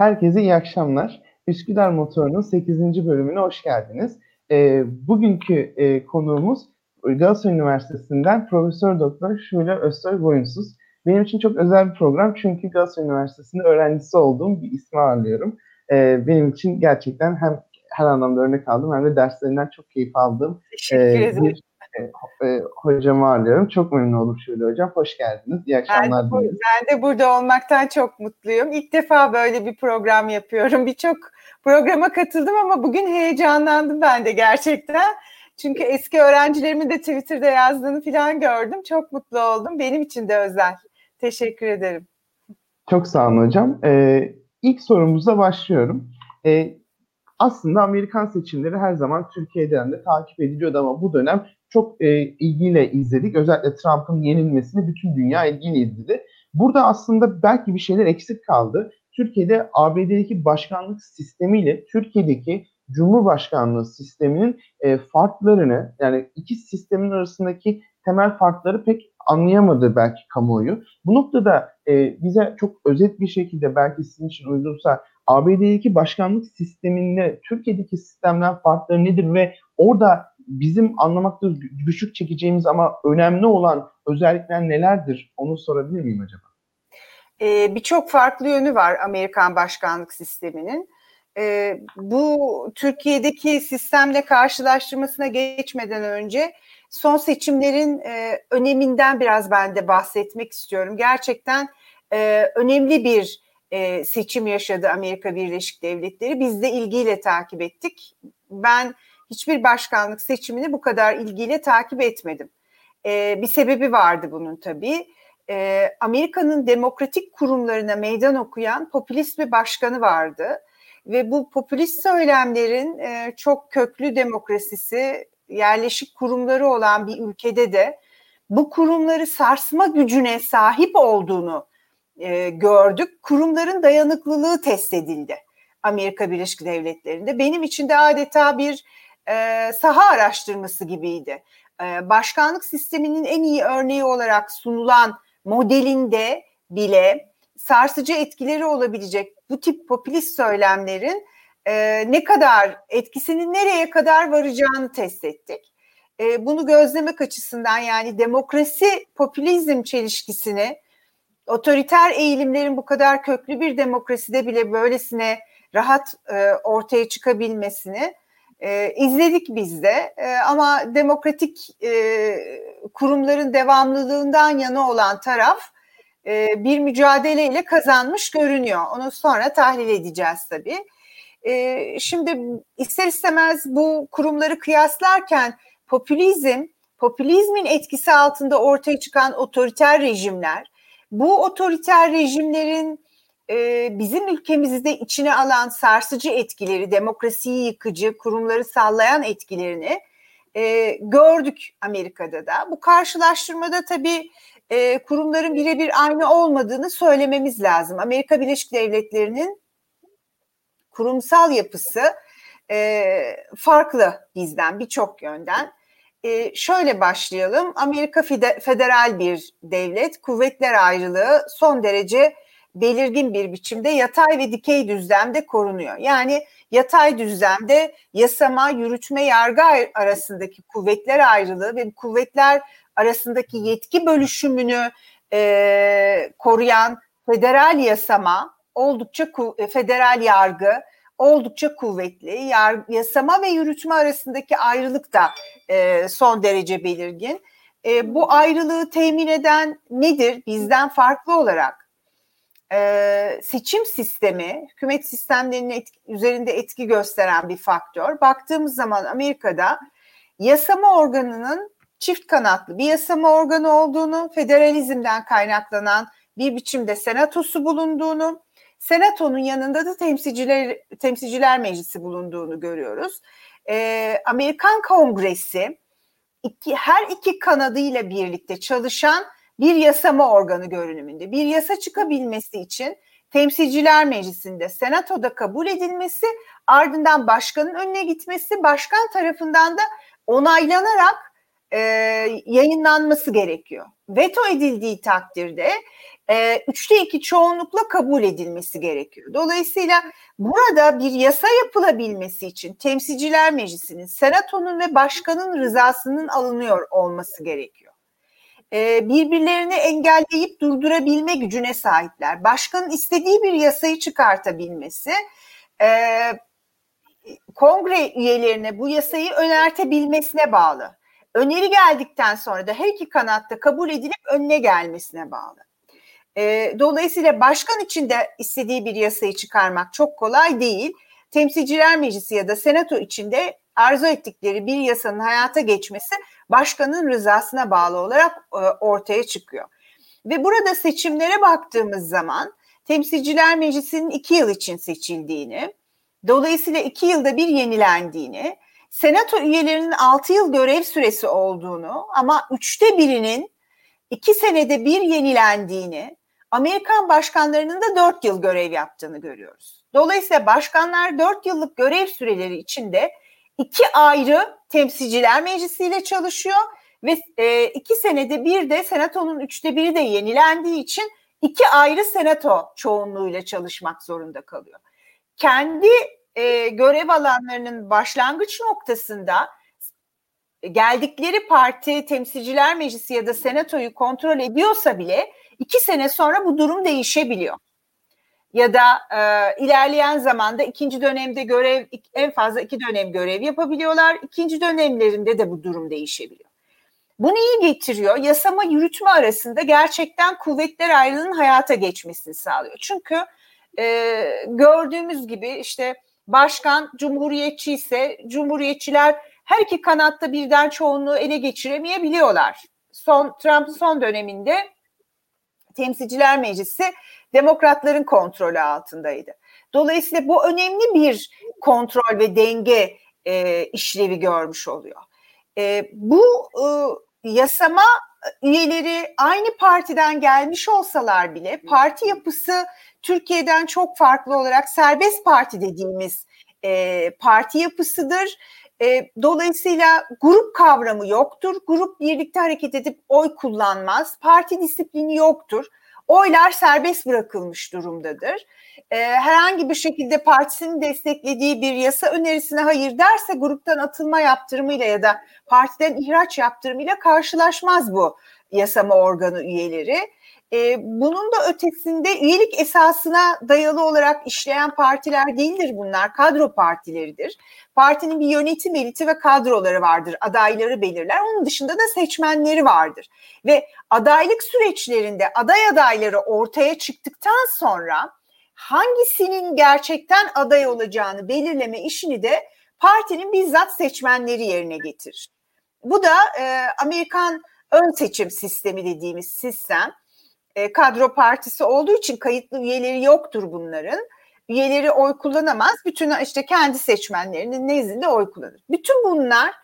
Herkese iyi akşamlar. Üsküdar Motoru'nun 8. bölümüne hoş geldiniz. E, bugünkü e, konuğumuz Galatasaray Üniversitesi'nden Profesör Doktor Şule Özsoy Boyunsuz. Benim için çok özel bir program çünkü Galatasaray Üniversitesi'nde öğrencisi olduğum bir ismi ağırlıyorum. E, benim için gerçekten hem her anlamda örnek aldım hem de derslerinden çok keyif aldığım e, bir e, e, hocamı ağırlıyorum. Çok memnun oldum Şule Hocam. Hoş geldiniz. İyi akşamlar ben, ben de burada olmaktan çok mutluyum. İlk defa böyle bir program yapıyorum. Birçok programa katıldım ama bugün heyecanlandım ben de gerçekten. Çünkü eski öğrencilerimin de Twitter'da yazdığını falan gördüm. Çok mutlu oldum. Benim için de özel. Teşekkür ederim. Çok sağ olun hocam. Ee, ilk sorumuza başlıyorum. Ee, aslında Amerikan seçimleri her zaman Türkiye'den de takip ediliyordu ama bu dönem çok e, ilgiyle izledik. Özellikle Trump'ın yenilmesini bütün dünya ilgiyle izledi. Burada aslında belki bir şeyler eksik kaldı. Türkiye'de ABD'deki başkanlık sistemiyle Türkiye'deki Cumhurbaşkanlığı sisteminin e, farklarını yani iki sistemin arasındaki temel farkları pek anlayamadı belki kamuoyu. Bu noktada e, bize çok özet bir şekilde belki sizin için uygunsa ABD'deki başkanlık sisteminde Türkiye'deki sistemden farkları nedir ve orada bizim anlamakta güçlük çekeceğimiz ama önemli olan özellikler nelerdir? Onu sorabilir miyim acaba? Ee, Birçok farklı yönü var Amerikan başkanlık sisteminin. Ee, bu Türkiye'deki sistemle karşılaştırmasına geçmeden önce son seçimlerin e, öneminden biraz ben de bahsetmek istiyorum. Gerçekten e, önemli bir e, seçim yaşadı Amerika Birleşik Devletleri. Biz de ilgiyle takip ettik. Ben hiçbir başkanlık seçimini bu kadar ilgiyle takip etmedim. E, bir sebebi vardı bunun tabii. E, Amerika'nın demokratik kurumlarına meydan okuyan popülist bir başkanı vardı. Ve bu popülist söylemlerin e, çok köklü demokrasisi, yerleşik kurumları olan bir ülkede de bu kurumları sarsma gücüne sahip olduğunu e, gördük. Kurumların dayanıklılığı test edildi Amerika Birleşik Devletleri'nde. Benim için de adeta bir e, saha araştırması gibiydi. E, başkanlık sisteminin en iyi örneği olarak sunulan modelinde bile sarsıcı etkileri olabilecek bu tip popülist söylemlerin e, ne kadar etkisinin nereye kadar varacağını test ettik. E, bunu gözlemek açısından yani demokrasi popülizm çelişkisini otoriter eğilimlerin bu kadar köklü bir demokraside bile böylesine rahat e, ortaya çıkabilmesini e, izledik biz de e, ama demokratik e, kurumların devamlılığından yana olan taraf e, bir mücadeleyle kazanmış görünüyor. Onu sonra tahlil edeceğiz tabii. E, şimdi ister istemez bu kurumları kıyaslarken popülizm, popülizmin etkisi altında ortaya çıkan otoriter rejimler, bu otoriter rejimlerin e, bizim ülkemizi de içine alan sarsıcı etkileri, demokrasiyi yıkıcı, kurumları sallayan etkilerini e, gördük Amerika'da da. Bu karşılaştırmada tabii e, kurumların birebir aynı olmadığını söylememiz lazım. Amerika Birleşik Devletleri'nin kurumsal yapısı e, farklı bizden birçok yönden. E, şöyle başlayalım. Amerika federal bir devlet, kuvvetler ayrılığı son derece belirgin bir biçimde yatay ve dikey düzlemde korunuyor. Yani yatay düzlemde yasama, yürütme, yargı arasındaki kuvvetler ayrılığı ve kuvvetler arasındaki yetki bölüşümünü e, koruyan federal yasama, oldukça e, federal yargı oldukça kuvvetli. Yar, yasama ve yürütme arasındaki ayrılık da e, son derece belirgin. E, bu ayrılığı temin eden nedir? Bizden farklı olarak e, seçim sistemi, hükümet sistemlerinin etki, üzerinde etki gösteren bir faktör. Baktığımız zaman Amerika'da yasama organının çift kanatlı bir yasama organı olduğunu, federalizmden kaynaklanan bir biçimde senatosu bulunduğunu, senatonun yanında da temsilciler temsilciler meclisi bulunduğunu görüyoruz. E, Amerikan Kongresi iki, her iki kanadıyla birlikte çalışan bir yasama organı görünümünde. Bir yasa çıkabilmesi için Temsilciler Meclisi'nde Senato'da kabul edilmesi, ardından başkanın önüne gitmesi, başkan tarafından da onaylanarak e, yayınlanması gerekiyor. Veto edildiği takdirde e, üçte iki çoğunlukla kabul edilmesi gerekiyor. Dolayısıyla burada bir yasa yapılabilmesi için temsilciler meclisinin, senatonun ve başkanın rızasının alınıyor olması gerekiyor. E, birbirlerini engelleyip durdurabilme gücüne sahipler. Başkanın istediği bir yasayı çıkartabilmesi, e, kongre üyelerine bu yasayı önertebilmesine bağlı. Öneri geldikten sonra da her iki kanatta kabul edilip önüne gelmesine bağlı. E, dolayısıyla başkan için de istediği bir yasayı çıkarmak çok kolay değil. Temsilciler Meclisi ya da Senato içinde arzu ettikleri bir yasanın hayata geçmesi başkanın rızasına bağlı olarak e, ortaya çıkıyor. Ve burada seçimlere baktığımız zaman Temsilciler Meclisi'nin iki yıl için seçildiğini, dolayısıyla iki yılda bir yenilendiğini, Senato üyelerinin altı yıl görev süresi olduğunu ama üçte birinin iki senede bir yenilendiğini, Amerikan başkanlarının da dört yıl görev yaptığını görüyoruz. Dolayısıyla başkanlar dört yıllık görev süreleri içinde iki ayrı temsilciler meclisiyle çalışıyor ve e, iki senede bir de senatonun üçte biri de yenilendiği için iki ayrı senato çoğunluğuyla çalışmak zorunda kalıyor. Kendi e, görev alanlarının başlangıç noktasında geldikleri parti temsilciler meclisi ya da senatoyu kontrol ediyorsa bile iki sene sonra bu durum değişebiliyor. Ya da e, ilerleyen zamanda ikinci dönemde görev en fazla iki dönem görev yapabiliyorlar. İkinci dönemlerinde de bu durum değişebiliyor. Bu neyi getiriyor? Yasama yürütme arasında gerçekten kuvvetler ayrılığının hayata geçmesini sağlıyor. Çünkü e, gördüğümüz gibi işte başkan cumhuriyetçi ise cumhuriyetçiler her iki kanatta birden çoğunluğu ele geçiremeyebiliyorlar. Son Trump'ın son döneminde Temsilciler Meclisi demokratların kontrolü altındaydı. Dolayısıyla bu önemli bir kontrol ve denge e, işlevi görmüş oluyor. E, bu e, yasama üyeleri aynı partiden gelmiş olsalar bile parti yapısı Türkiye'den çok farklı olarak serbest parti dediğimiz e, parti yapısıdır. E, dolayısıyla grup kavramı yoktur. Grup birlikte hareket edip oy kullanmaz. Parti disiplini yoktur. Oylar serbest bırakılmış durumdadır. E, herhangi bir şekilde partisinin desteklediği bir yasa önerisine hayır derse gruptan atılma yaptırımıyla ya da partiden ihraç yaptırımıyla karşılaşmaz bu yasama organı üyeleri. E, bunun da ötesinde üyelik esasına dayalı olarak işleyen partiler değildir bunlar. Kadro partileridir. Partinin bir yönetim eliti ve kadroları vardır. Adayları belirler. Onun dışında da seçmenleri vardır. Ve adaylık süreçlerinde aday adayları ortaya çıktıktan sonra hangisinin gerçekten aday olacağını belirleme işini de partinin bizzat seçmenleri yerine getirir. Bu da e, Amerikan ön seçim sistemi dediğimiz sistem e, kadro partisi olduğu için kayıtlı üyeleri yoktur bunların. Üyeleri oy kullanamaz. Bütün işte kendi seçmenlerinin nezdinde oy kullanır. Bütün bunlar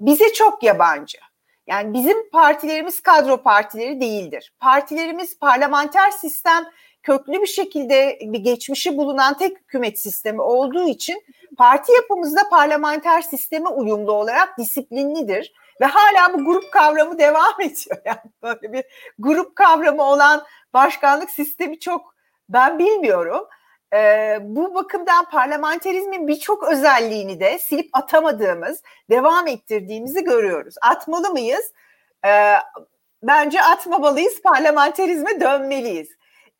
bize çok yabancı. Yani bizim partilerimiz kadro partileri değildir. Partilerimiz parlamenter sistem köklü bir şekilde bir geçmişi bulunan tek hükümet sistemi olduğu için parti yapımızda parlamenter sisteme uyumlu olarak disiplinlidir ve hala bu grup kavramı devam ediyor. Yani böyle bir grup kavramı olan başkanlık sistemi çok ben bilmiyorum. Ee, bu bakımdan parlamenterizmin birçok özelliğini de silip atamadığımız, devam ettirdiğimizi görüyoruz. Atmalı mıyız? Ee, bence atmamalıyız, parlamenterizme dönmeliyiz.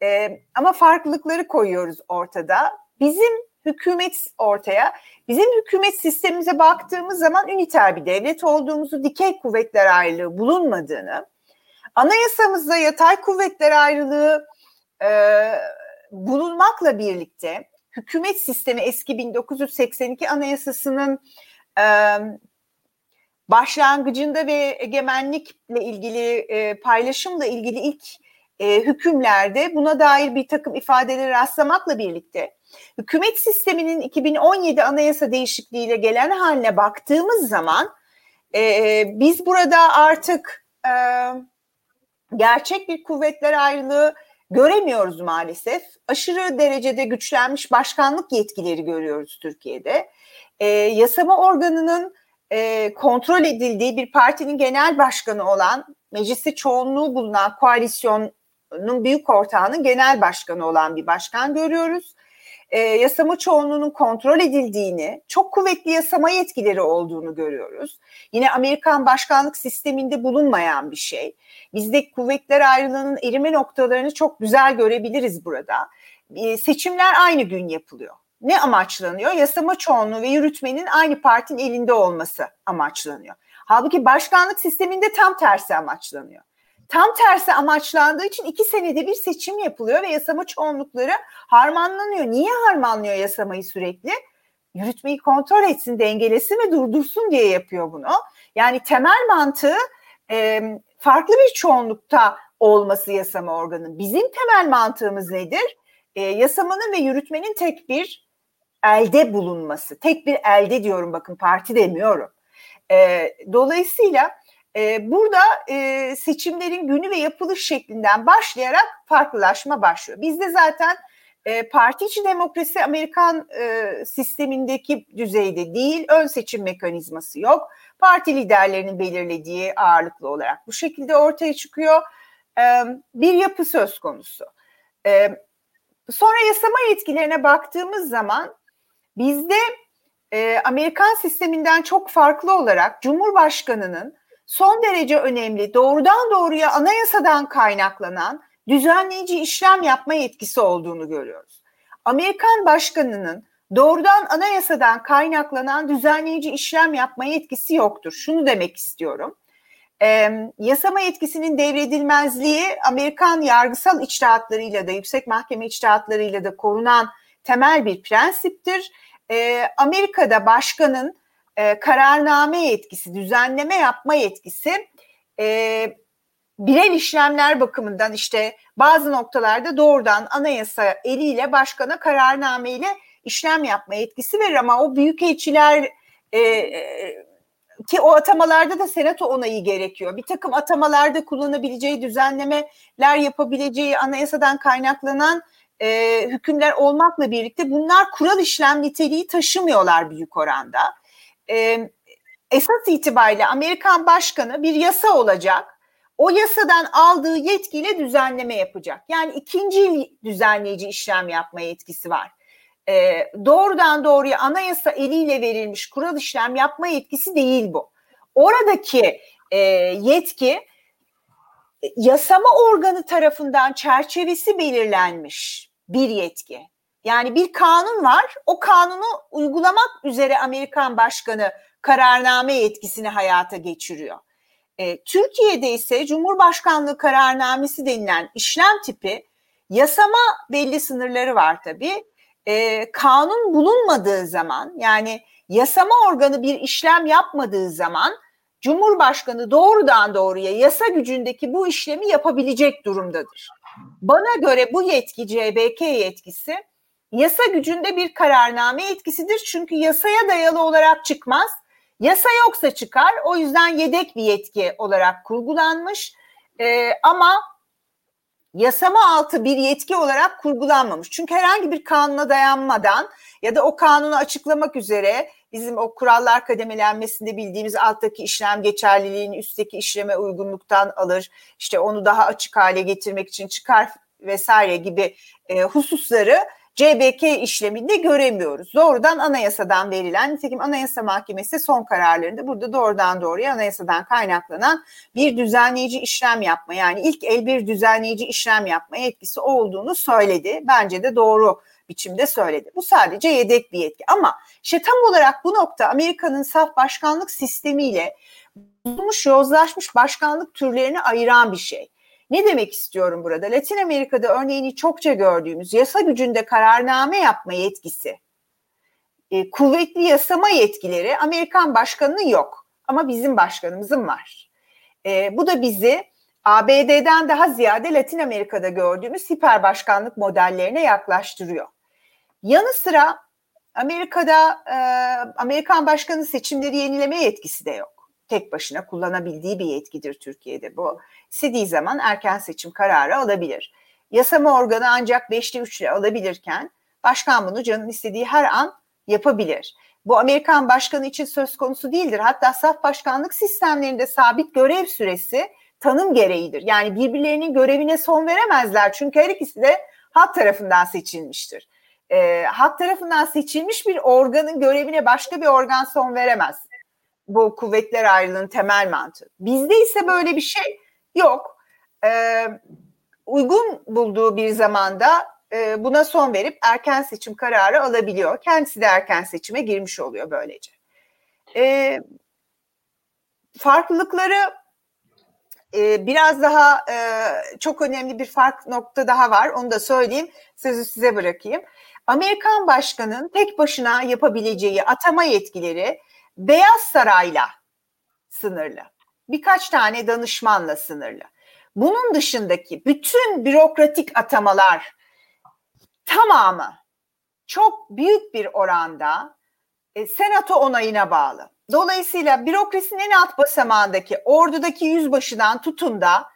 Ee, ama farklılıkları koyuyoruz ortada. Bizim hükümet ortaya. Bizim hükümet sistemimize baktığımız zaman üniter bir devlet olduğumuzu, dikey kuvvetler ayrılığı bulunmadığını, anayasamızda yatay kuvvetler ayrılığı e, bulunmakla birlikte hükümet sistemi eski 1982 anayasasının e, başlangıcında ve egemenlikle ilgili e, paylaşımla ilgili ilk e, hükümlerde buna dair bir takım ifadeleri rastlamakla birlikte hükümet sisteminin 2017 anayasa değişikliğiyle gelen haline baktığımız zaman e, biz burada artık e, gerçek bir kuvvetler ayrılığı göremiyoruz maalesef. Aşırı derecede güçlenmiş başkanlık yetkileri görüyoruz Türkiye'de. E, yasama organının e, kontrol edildiği bir partinin genel başkanı olan mecliste çoğunluğu bulunan koalisyon çoğunluğunun büyük ortağının genel başkanı olan bir başkan görüyoruz. E, yasama çoğunluğunun kontrol edildiğini, çok kuvvetli yasama yetkileri olduğunu görüyoruz. Yine Amerikan başkanlık sisteminde bulunmayan bir şey. Bizde kuvvetler ayrılığının erime noktalarını çok güzel görebiliriz burada. E, seçimler aynı gün yapılıyor ne amaçlanıyor? Yasama çoğunluğu ve yürütmenin aynı partinin elinde olması amaçlanıyor. Halbuki başkanlık sisteminde tam tersi amaçlanıyor. Tam tersi amaçlandığı için iki senede bir seçim yapılıyor ve yasama çoğunlukları harmanlanıyor. Niye harmanlıyor yasamayı sürekli? Yürütmeyi kontrol etsin, dengelesin ve durdursun diye yapıyor bunu. Yani temel mantığı e, farklı bir çoğunlukta olması yasama organının. Bizim temel mantığımız nedir? E, yasamanın ve yürütmenin tek bir elde bulunması. Tek bir elde diyorum bakın parti demiyorum. E, dolayısıyla burada seçimlerin günü ve yapılış şeklinden başlayarak farklılaşma başlıyor. Bizde zaten parti içi demokrasi Amerikan sistemindeki düzeyde değil, ön seçim mekanizması yok. Parti liderlerinin belirlediği ağırlıklı olarak bu şekilde ortaya çıkıyor. Bir yapı söz konusu. Sonra yasama yetkilerine baktığımız zaman Bizde Amerikan sisteminden çok farklı olarak Cumhurbaşkanı'nın son derece önemli doğrudan doğruya anayasadan kaynaklanan düzenleyici işlem yapma yetkisi olduğunu görüyoruz. Amerikan başkanının doğrudan anayasadan kaynaklanan düzenleyici işlem yapma yetkisi yoktur. Şunu demek istiyorum. E, yasama yetkisinin devredilmezliği Amerikan yargısal içtihatlarıyla da yüksek mahkeme içtihatlarıyla da korunan temel bir prensiptir. E, Amerika'da başkanın e, kararname yetkisi, düzenleme yapma yetkisi e, birel işlemler bakımından işte bazı noktalarda doğrudan anayasa eliyle başkana kararname ile işlem yapma yetkisi verir ama o büyükelçiler e, e, ki o atamalarda da senato onayı gerekiyor. Bir takım atamalarda kullanabileceği düzenlemeler yapabileceği anayasadan kaynaklanan e, hükümler olmakla birlikte bunlar kural işlem niteliği taşımıyorlar büyük oranda. E, esas itibariyle Amerikan başkanı bir yasa olacak. O yasadan aldığı yetkiyle düzenleme yapacak. Yani ikinci düzenleyici işlem yapma yetkisi var. E, doğrudan doğruya anayasa eliyle verilmiş kural işlem yapma yetkisi değil bu. Oradaki e, yetki yasama organı tarafından çerçevesi belirlenmiş bir yetki. Yani bir kanun var. O kanunu uygulamak üzere Amerikan başkanı kararname yetkisini hayata geçiriyor. E, Türkiye'de ise Cumhurbaşkanlığı kararnamesi denilen işlem tipi yasama belli sınırları var tabii. E, kanun bulunmadığı zaman yani yasama organı bir işlem yapmadığı zaman Cumhurbaşkanı doğrudan doğruya yasa gücündeki bu işlemi yapabilecek durumdadır. Bana göre bu yetki CBK yetkisi yasa gücünde bir kararname yetkisidir. Çünkü yasaya dayalı olarak çıkmaz. Yasa yoksa çıkar. O yüzden yedek bir yetki olarak kurgulanmış. Ee, ama yasama altı bir yetki olarak kurgulanmamış. Çünkü herhangi bir kanuna dayanmadan ya da o kanunu açıklamak üzere bizim o kurallar kademelenmesinde bildiğimiz alttaki işlem geçerliliğini üstteki işleme uygunluktan alır. İşte onu daha açık hale getirmek için çıkar vesaire gibi e, hususları CBK işleminde göremiyoruz. Doğrudan anayasadan verilen, nitekim Anayasa Mahkemesi son kararlarında burada doğrudan doğruya anayasadan kaynaklanan bir düzenleyici işlem yapma yani ilk el bir düzenleyici işlem yapma yetkisi olduğunu söyledi. Bence de doğru biçimde söyledi. Bu sadece yedek bir yetki ama işte tam olarak bu nokta Amerika'nın saf başkanlık sistemiyle bulmuş yozlaşmış başkanlık türlerini ayıran bir şey. Ne demek istiyorum burada? Latin Amerika'da örneğini çokça gördüğümüz yasa gücünde kararname yapma yetkisi, e, kuvvetli yasama yetkileri Amerikan başkanının yok ama bizim başkanımızın var. E, bu da bizi ABD'den daha ziyade Latin Amerika'da gördüğümüz hiper başkanlık modellerine yaklaştırıyor. Yanı sıra Amerika'da e, Amerikan başkanı seçimleri yenileme yetkisi de yok. Tek başına kullanabildiği bir yetkidir Türkiye'de bu. İstediği zaman erken seçim kararı alabilir. Yasama organı ancak 5'te 3 ile alabilirken başkan bunu canın istediği her an yapabilir. Bu Amerikan başkanı için söz konusu değildir. Hatta saf başkanlık sistemlerinde sabit görev süresi tanım gereğidir. Yani birbirlerinin görevine son veremezler. Çünkü her ikisi de halk tarafından seçilmiştir. E, halk tarafından seçilmiş bir organın görevine başka bir organ son veremez. Bu kuvvetler ayrılığının temel mantığı. Bizde ise böyle bir şey yok. E, uygun bulduğu bir zamanda e, buna son verip erken seçim kararı alabiliyor. Kendisi de erken seçime girmiş oluyor böylece. E, farklılıkları e, biraz daha e, çok önemli bir fark nokta daha var. Onu da söyleyeyim. Sözü size bırakayım. Amerikan başkanının tek başına yapabileceği atama yetkileri Beyaz Saray'la sınırlı. Birkaç tane danışmanla sınırlı. Bunun dışındaki bütün bürokratik atamalar tamamı çok büyük bir oranda e, senato onayına bağlı. Dolayısıyla bürokrasinin en alt basamağındaki ordudaki yüzbaşıdan tutun da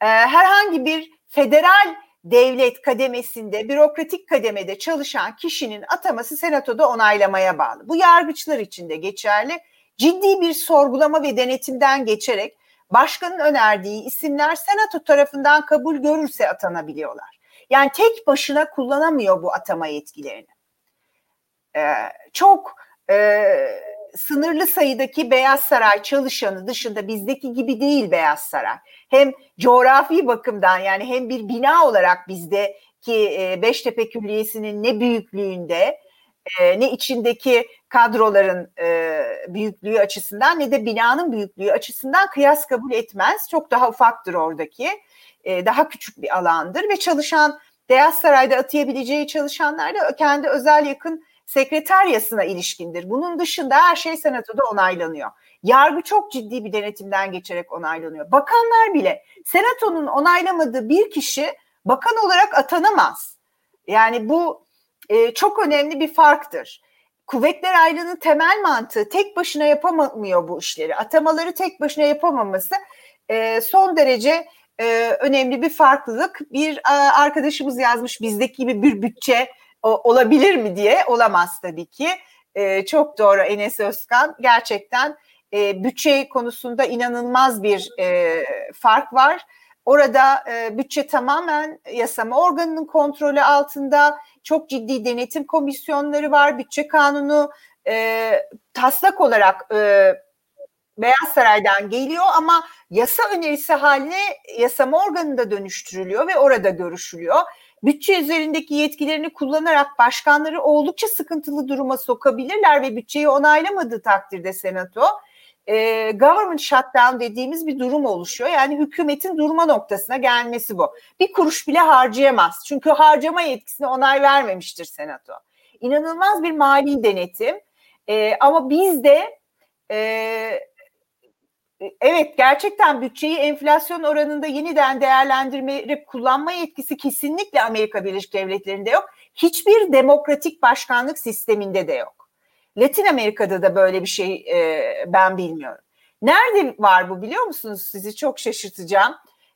e, herhangi bir federal devlet kademesinde, bürokratik kademede çalışan kişinin ataması senatoda onaylamaya bağlı. Bu yargıçlar için de geçerli. Ciddi bir sorgulama ve denetimden geçerek başkanın önerdiği isimler senato tarafından kabul görürse atanabiliyorlar. Yani tek başına kullanamıyor bu atama yetkilerini. Ee, çok e, sınırlı sayıdaki Beyaz Saray çalışanı dışında bizdeki gibi değil Beyaz Saray. Hem coğrafi bakımdan yani hem bir bina olarak bizdeki e, Beştepe Külliyesi'nin ne büyüklüğünde e, ne içindeki kadroların e, büyüklüğü açısından ne de binanın büyüklüğü açısından kıyas kabul etmez. Çok daha ufaktır oradaki. E, daha küçük bir alandır ve çalışan Beyaz Saray'da atayabileceği çalışanlar da kendi özel yakın sekreteryasına ilişkindir. Bunun dışında her şey senatoda onaylanıyor. Yargı çok ciddi bir denetimden geçerek onaylanıyor. Bakanlar bile senatonun onaylamadığı bir kişi bakan olarak atanamaz. Yani bu e, çok önemli bir farktır. Kuvvetler ayrılığının temel mantığı tek başına yapamıyor bu işleri. Atamaları tek başına yapamaması e, son derece e, önemli bir farklılık. Bir e, arkadaşımız yazmış bizdeki gibi bir bütçe o, olabilir mi diye olamaz tabii ki. E, çok doğru Enes Özkan. Gerçekten e, bütçe konusunda inanılmaz bir e, fark var. Orada e, bütçe tamamen yasama organının kontrolü altında. Çok ciddi denetim komisyonları var. Bütçe kanunu e, taslak olarak e, Beyaz Saray'dan geliyor ama yasa önerisi haline yasama organında dönüştürülüyor ve orada görüşülüyor bütçe üzerindeki yetkilerini kullanarak başkanları oldukça sıkıntılı duruma sokabilirler ve bütçeyi onaylamadığı takdirde senato e, government shutdown dediğimiz bir durum oluşuyor. Yani hükümetin durma noktasına gelmesi bu. Bir kuruş bile harcayamaz. Çünkü harcama yetkisine onay vermemiştir senato. İnanılmaz bir mali denetim. E, ama bizde e, evet gerçekten bütçeyi enflasyon oranında yeniden değerlendirme kullanma yetkisi kesinlikle Amerika Birleşik Devletleri'nde yok. Hiçbir demokratik başkanlık sisteminde de yok. Latin Amerika'da da böyle bir şey e, ben bilmiyorum. Nerede var bu biliyor musunuz? Sizi çok şaşırtacağım.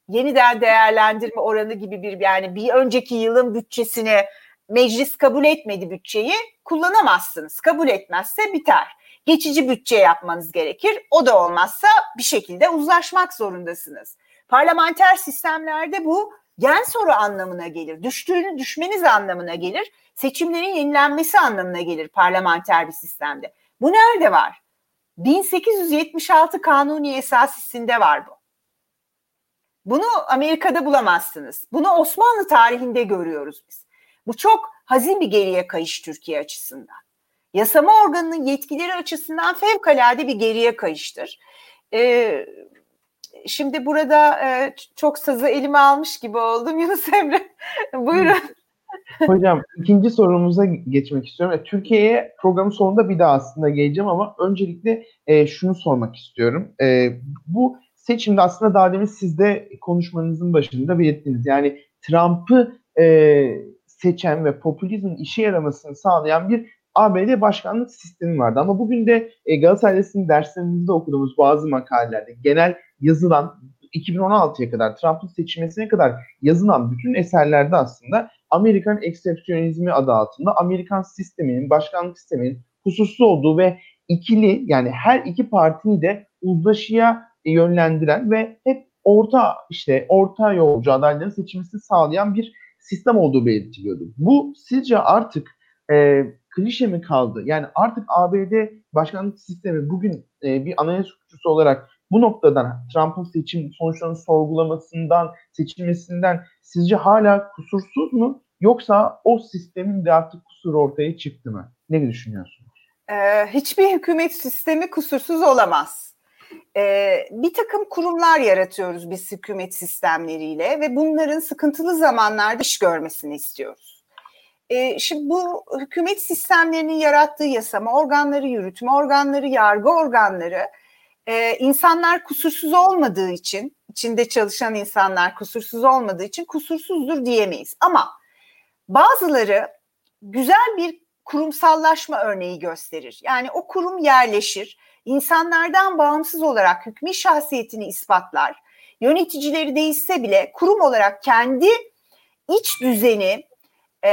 Yeniden değerlendirme oranı gibi bir yani bir önceki yılın bütçesini meclis kabul etmedi bütçeyi kullanamazsınız. Kabul etmezse biter geçici bütçe yapmanız gerekir. O da olmazsa bir şekilde uzlaşmak zorundasınız. Parlamenter sistemlerde bu gen soru anlamına gelir. Düştüğünü düşmeniz anlamına gelir. Seçimlerin yenilenmesi anlamına gelir parlamenter bir sistemde. Bu nerede var? 1876 Kanuni Esasisi'nde var bu. Bunu Amerika'da bulamazsınız. Bunu Osmanlı tarihinde görüyoruz biz. Bu çok hazin bir geriye kayış Türkiye açısından yasama organının yetkileri açısından fevkalade bir geriye kayıştır. E, şimdi burada e, çok sazı elime almış gibi oldum Yunus Emre. Buyurun. Hocam ikinci sorumuza geçmek istiyorum. E, Türkiye'ye programın sonunda bir daha aslında geleceğim ama öncelikle e, şunu sormak istiyorum. E, bu seçimde aslında daha demin siz de konuşmanızın başında belirttiniz. Yani Trump'ı e, seçen ve popülizmin işe yaramasını sağlayan bir ABD başkanlık sistemi vardı. Ama bugün de e, Galatasaray Lisesi'nin derslerimizde okuduğumuz bazı makalelerde genel yazılan 2016'ya kadar Trump'ın seçilmesine kadar yazılan bütün eserlerde aslında Amerikan eksepsiyonizmi adı altında Amerikan sisteminin, başkanlık sisteminin hususlu olduğu ve ikili yani her iki partiyi de uzlaşıya yönlendiren ve hep orta işte orta yolcu adayların seçilmesini sağlayan bir sistem olduğu belirtiliyordu. Bu sizce artık e, klişe mi kaldı? Yani artık ABD başkanlık sistemi bugün e, bir anayasa hukukçusu olarak bu noktadan Trump'ın seçim sonuçlarını sorgulamasından, seçilmesinden sizce hala kusursuz mu? Yoksa o sistemin de artık kusur ortaya çıktı mı? Ne düşünüyorsunuz? Ee, hiçbir hükümet sistemi kusursuz olamaz. Ee, bir takım kurumlar yaratıyoruz biz hükümet sistemleriyle ve bunların sıkıntılı zamanlarda iş görmesini istiyoruz. Ee, şimdi bu hükümet sistemlerinin yarattığı yasama organları, yürütme organları, yargı organları e, insanlar kusursuz olmadığı için, içinde çalışan insanlar kusursuz olmadığı için kusursuzdur diyemeyiz. Ama bazıları güzel bir kurumsallaşma örneği gösterir. Yani o kurum yerleşir, insanlardan bağımsız olarak hükmü şahsiyetini ispatlar. Yöneticileri değişse bile kurum olarak kendi iç düzeni e,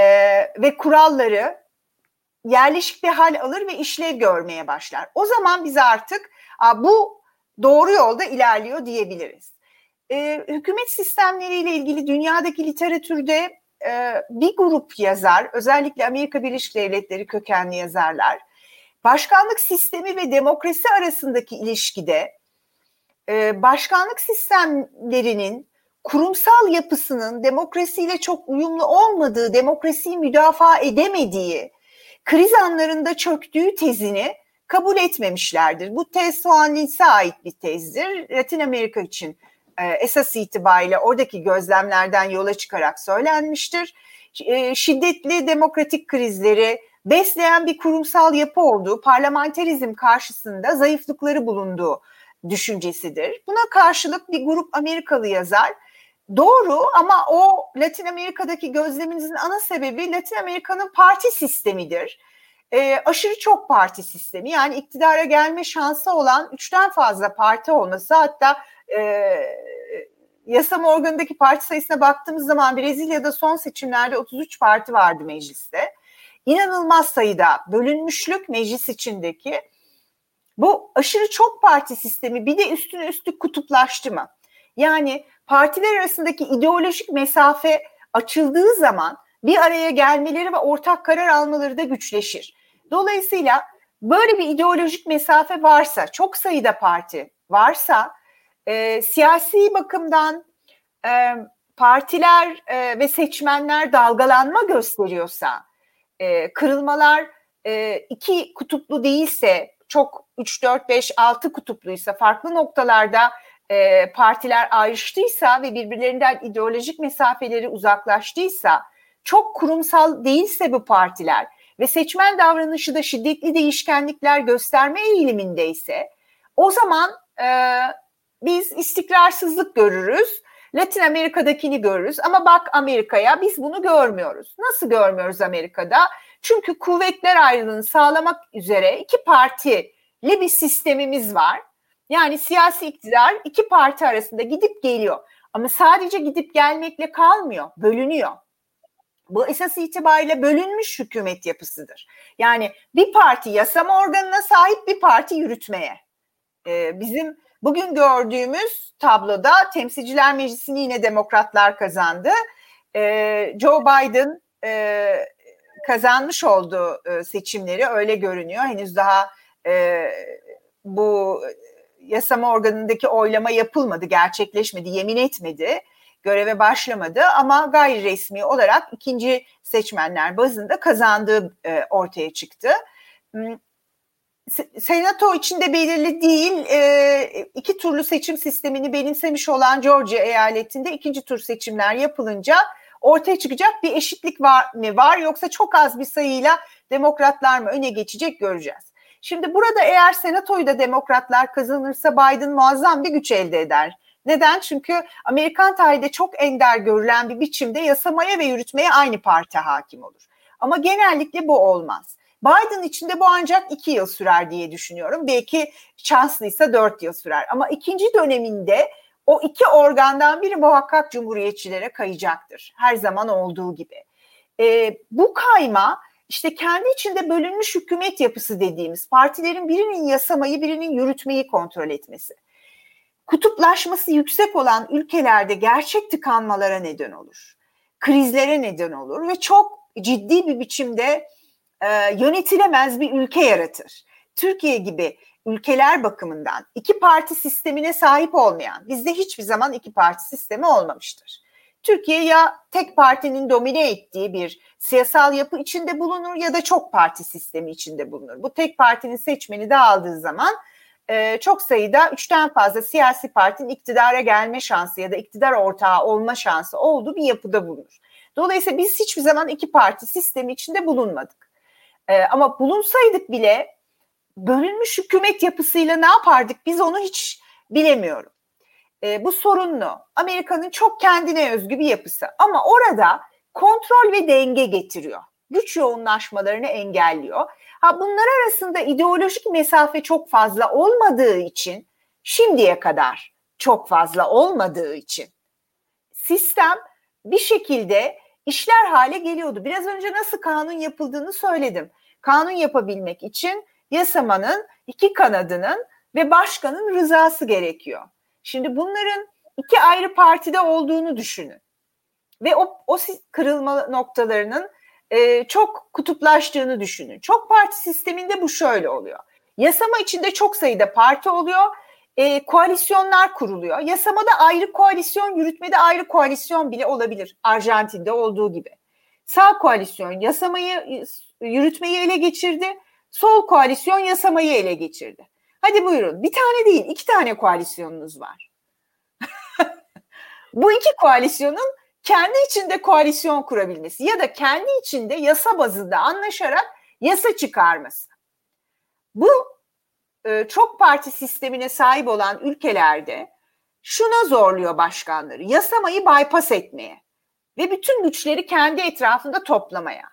ve kuralları yerleşik bir hal alır ve işlev görmeye başlar. O zaman biz artık bu doğru yolda ilerliyor diyebiliriz. E, hükümet sistemleriyle ilgili dünyadaki literatürde e, bir grup yazar, özellikle Amerika Birleşik Devletleri kökenli yazarlar, başkanlık sistemi ve demokrasi arasındaki ilişkide e, başkanlık sistemlerinin kurumsal yapısının demokrasiyle çok uyumlu olmadığı, demokrasiyi müdafaa edemediği, kriz anlarında çöktüğü tezini kabul etmemişlerdir. Bu tez Lins'e ait bir tezdir. Latin Amerika için e, esas itibariyle oradaki gözlemlerden yola çıkarak söylenmiştir. E, şiddetli demokratik krizleri besleyen bir kurumsal yapı olduğu, parlamenterizm karşısında zayıflıkları bulunduğu düşüncesidir. Buna karşılık bir grup Amerikalı yazar Doğru ama o Latin Amerika'daki gözleminizin ana sebebi Latin Amerika'nın parti sistemidir. E, aşırı çok parti sistemi yani iktidara gelme şansı olan üçten fazla parti olması hatta e, yasama organındaki parti sayısına baktığımız zaman Brezilya'da son seçimlerde 33 parti vardı mecliste. İnanılmaz sayıda bölünmüşlük meclis içindeki. Bu aşırı çok parti sistemi bir de üstüne üstlük kutuplaştı mı? Yani partiler arasındaki ideolojik mesafe açıldığı zaman bir araya gelmeleri ve ortak karar almaları da güçleşir. Dolayısıyla böyle bir ideolojik mesafe varsa, çok sayıda parti varsa e, siyasi bakımdan e, partiler e, ve seçmenler dalgalanma gösteriyorsa, e, kırılmalar e, iki kutuplu değilse, çok 3, 4, 5, 6 kutupluysa, farklı noktalarda e, partiler ayrıştıysa ve birbirlerinden ideolojik mesafeleri uzaklaştıysa, çok kurumsal değilse bu partiler ve seçmen davranışı da şiddetli değişkenlikler gösterme eğilimindeyse, o zaman e, biz istikrarsızlık görürüz. Latin Amerika'dakini görürüz ama bak Amerika'ya biz bunu görmüyoruz. Nasıl görmüyoruz Amerika'da? Çünkü kuvvetler ayrılığını sağlamak üzere iki partili bir sistemimiz var. Yani siyasi iktidar iki parti arasında gidip geliyor. Ama sadece gidip gelmekle kalmıyor, bölünüyor. Bu esas itibariyle bölünmüş hükümet yapısıdır. Yani bir parti yasama organına sahip bir parti yürütmeye. Ee, bizim Bugün gördüğümüz tabloda Temsilciler Meclisi'ni yine demokratlar kazandı. Ee, Joe Biden e, kazanmış olduğu e, seçimleri öyle görünüyor. Henüz daha e, bu yasama organındaki oylama yapılmadı, gerçekleşmedi, yemin etmedi, göreve başlamadı ama gayri resmi olarak ikinci seçmenler bazında kazandığı e, ortaya çıktı. Hmm, senato içinde belirli değil e, iki turlu seçim sistemini benimsemiş olan Georgia eyaletinde ikinci tur seçimler yapılınca ortaya çıkacak bir eşitlik var mı var yoksa çok az bir sayıyla demokratlar mı öne geçecek göreceğiz. Şimdi burada eğer senatoyu da demokratlar kazanırsa Biden muazzam bir güç elde eder. Neden? Çünkü Amerikan tarihinde çok ender görülen bir biçimde yasamaya ve yürütmeye aynı parti hakim olur. Ama genellikle bu olmaz. Biden için de bu ancak iki yıl sürer diye düşünüyorum. Belki şanslıysa dört yıl sürer. Ama ikinci döneminde o iki organdan biri muhakkak cumhuriyetçilere kayacaktır. Her zaman olduğu gibi. E, bu kayma işte kendi içinde bölünmüş hükümet yapısı dediğimiz partilerin birinin yasamayı birinin yürütmeyi kontrol etmesi. Kutuplaşması yüksek olan ülkelerde gerçek tıkanmalara neden olur. Krizlere neden olur ve çok ciddi bir biçimde e, yönetilemez bir ülke yaratır. Türkiye gibi ülkeler bakımından iki parti sistemine sahip olmayan, bizde hiçbir zaman iki parti sistemi olmamıştır. Türkiye ya tek partinin domine ettiği bir siyasal yapı içinde bulunur ya da çok parti sistemi içinde bulunur. Bu tek partinin seçmeni dağıldığı zaman e, çok sayıda üçten fazla siyasi partinin iktidara gelme şansı ya da iktidar ortağı olma şansı olduğu bir yapıda bulunur. Dolayısıyla biz hiçbir zaman iki parti sistemi içinde bulunmadık. E, ama bulunsaydık bile bölünmüş hükümet yapısıyla ne yapardık biz onu hiç bilemiyorum. E, bu sorunlu. Amerika'nın çok kendine özgü bir yapısı ama orada kontrol ve denge getiriyor. Güç yoğunlaşmalarını engelliyor. Ha bunlar arasında ideolojik mesafe çok fazla olmadığı için şimdiye kadar çok fazla olmadığı için sistem bir şekilde işler hale geliyordu. Biraz önce nasıl kanun yapıldığını söyledim. Kanun yapabilmek için yasamanın iki kanadının ve başkanın rızası gerekiyor. Şimdi bunların iki ayrı partide olduğunu düşünün. Ve o, o kırılma noktalarının e, çok kutuplaştığını düşünün. Çok parti sisteminde bu şöyle oluyor. Yasama içinde çok sayıda parti oluyor. E, koalisyonlar kuruluyor. Yasamada ayrı koalisyon, yürütmede ayrı koalisyon bile olabilir. Arjantin'de olduğu gibi. Sağ koalisyon yasamayı, yürütmeyi ele geçirdi. Sol koalisyon yasamayı ele geçirdi. Hadi buyurun. Bir tane değil, iki tane koalisyonunuz var. Bu iki koalisyonun kendi içinde koalisyon kurabilmesi ya da kendi içinde yasa bazında anlaşarak yasa çıkarması. Bu e, çok parti sistemine sahip olan ülkelerde şuna zorluyor başkanları. Yasamayı bypass etmeye ve bütün güçleri kendi etrafında toplamaya.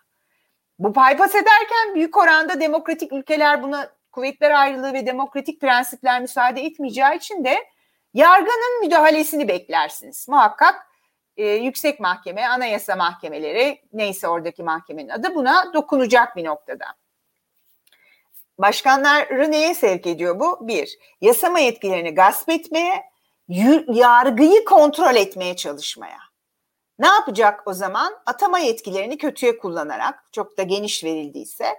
Bu bypass ederken büyük oranda demokratik ülkeler buna kuvvetler ayrılığı ve demokratik prensipler müsaade etmeyeceği için de yargının müdahalesini beklersiniz. Muhakkak e, yüksek mahkeme, anayasa mahkemeleri neyse oradaki mahkemenin adı buna dokunacak bir noktada. Başkanları neye sevk ediyor bu? Bir, yasama yetkilerini gasp etmeye, yargıyı kontrol etmeye çalışmaya. Ne yapacak o zaman? Atama yetkilerini kötüye kullanarak, çok da geniş verildiyse,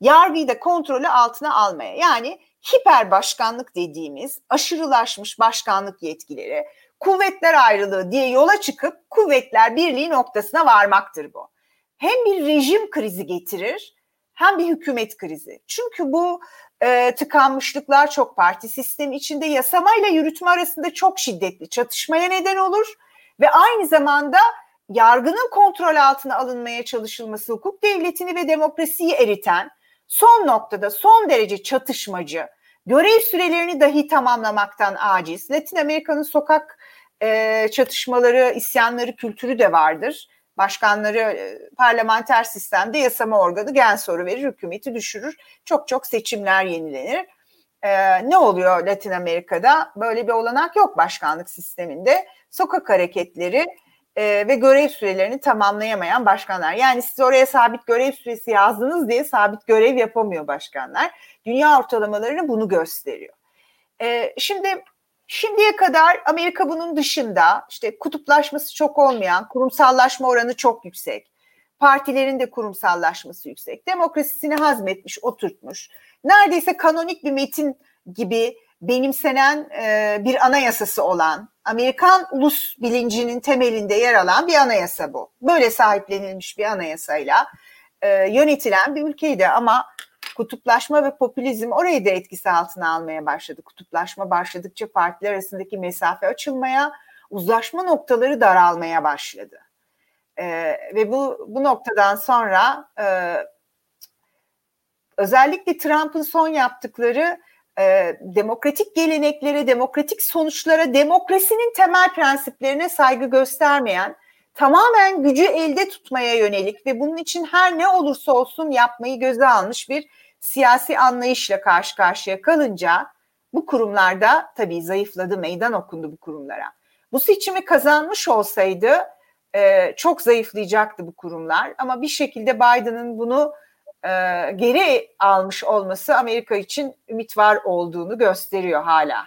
yargıyı da kontrolü altına almaya. Yani hiper başkanlık dediğimiz aşırılaşmış başkanlık yetkileri, kuvvetler ayrılığı diye yola çıkıp kuvvetler birliği noktasına varmaktır bu. Hem bir rejim krizi getirir hem bir hükümet krizi. Çünkü bu e, tıkanmışlıklar çok parti sistemi içinde yasamayla yürütme arasında çok şiddetli çatışmaya neden olur ve aynı zamanda yargının kontrol altına alınmaya çalışılması hukuk devletini ve demokrasiyi eriten son noktada son derece çatışmacı, görev sürelerini dahi tamamlamaktan aciz. Latin Amerika'nın sokak e, çatışmaları, isyanları kültürü de vardır. Başkanları e, parlamenter sistemde yasama organı gen soru verir, hükümeti düşürür. Çok çok seçimler yenilenir. E, ne oluyor Latin Amerika'da? Böyle bir olanak yok başkanlık sisteminde. Sokak hareketleri e, ve görev sürelerini tamamlayamayan başkanlar. Yani siz oraya sabit görev süresi yazdınız diye sabit görev yapamıyor başkanlar. Dünya ortalamalarını bunu gösteriyor. E, şimdi şimdiye kadar Amerika bunun dışında işte kutuplaşması çok olmayan, kurumsallaşma oranı çok yüksek. Partilerin de kurumsallaşması yüksek. Demokrasisini hazmetmiş, oturtmuş. Neredeyse kanonik bir metin gibi benimsenen e, bir anayasası olan, Amerikan ulus bilincinin temelinde yer alan bir anayasa bu. Böyle sahiplenilmiş bir anayasayla e, yönetilen bir ülkeydi ama kutuplaşma ve popülizm orayı da etkisi altına almaya başladı. Kutuplaşma başladıkça partiler arasındaki mesafe açılmaya, uzlaşma noktaları daralmaya başladı. E, ve bu bu noktadan sonra e, özellikle Trump'ın son yaptıkları e, demokratik geleneklere, demokratik sonuçlara, demokrasinin temel prensiplerine saygı göstermeyen, tamamen gücü elde tutmaya yönelik ve bunun için her ne olursa olsun yapmayı göze almış bir siyasi anlayışla karşı karşıya kalınca bu kurumlarda tabii zayıfladı, meydan okundu bu kurumlara. Bu seçimi kazanmış olsaydı e, çok zayıflayacaktı bu kurumlar ama bir şekilde Biden'ın bunu e, geri almış olması Amerika için ümit var olduğunu gösteriyor hala.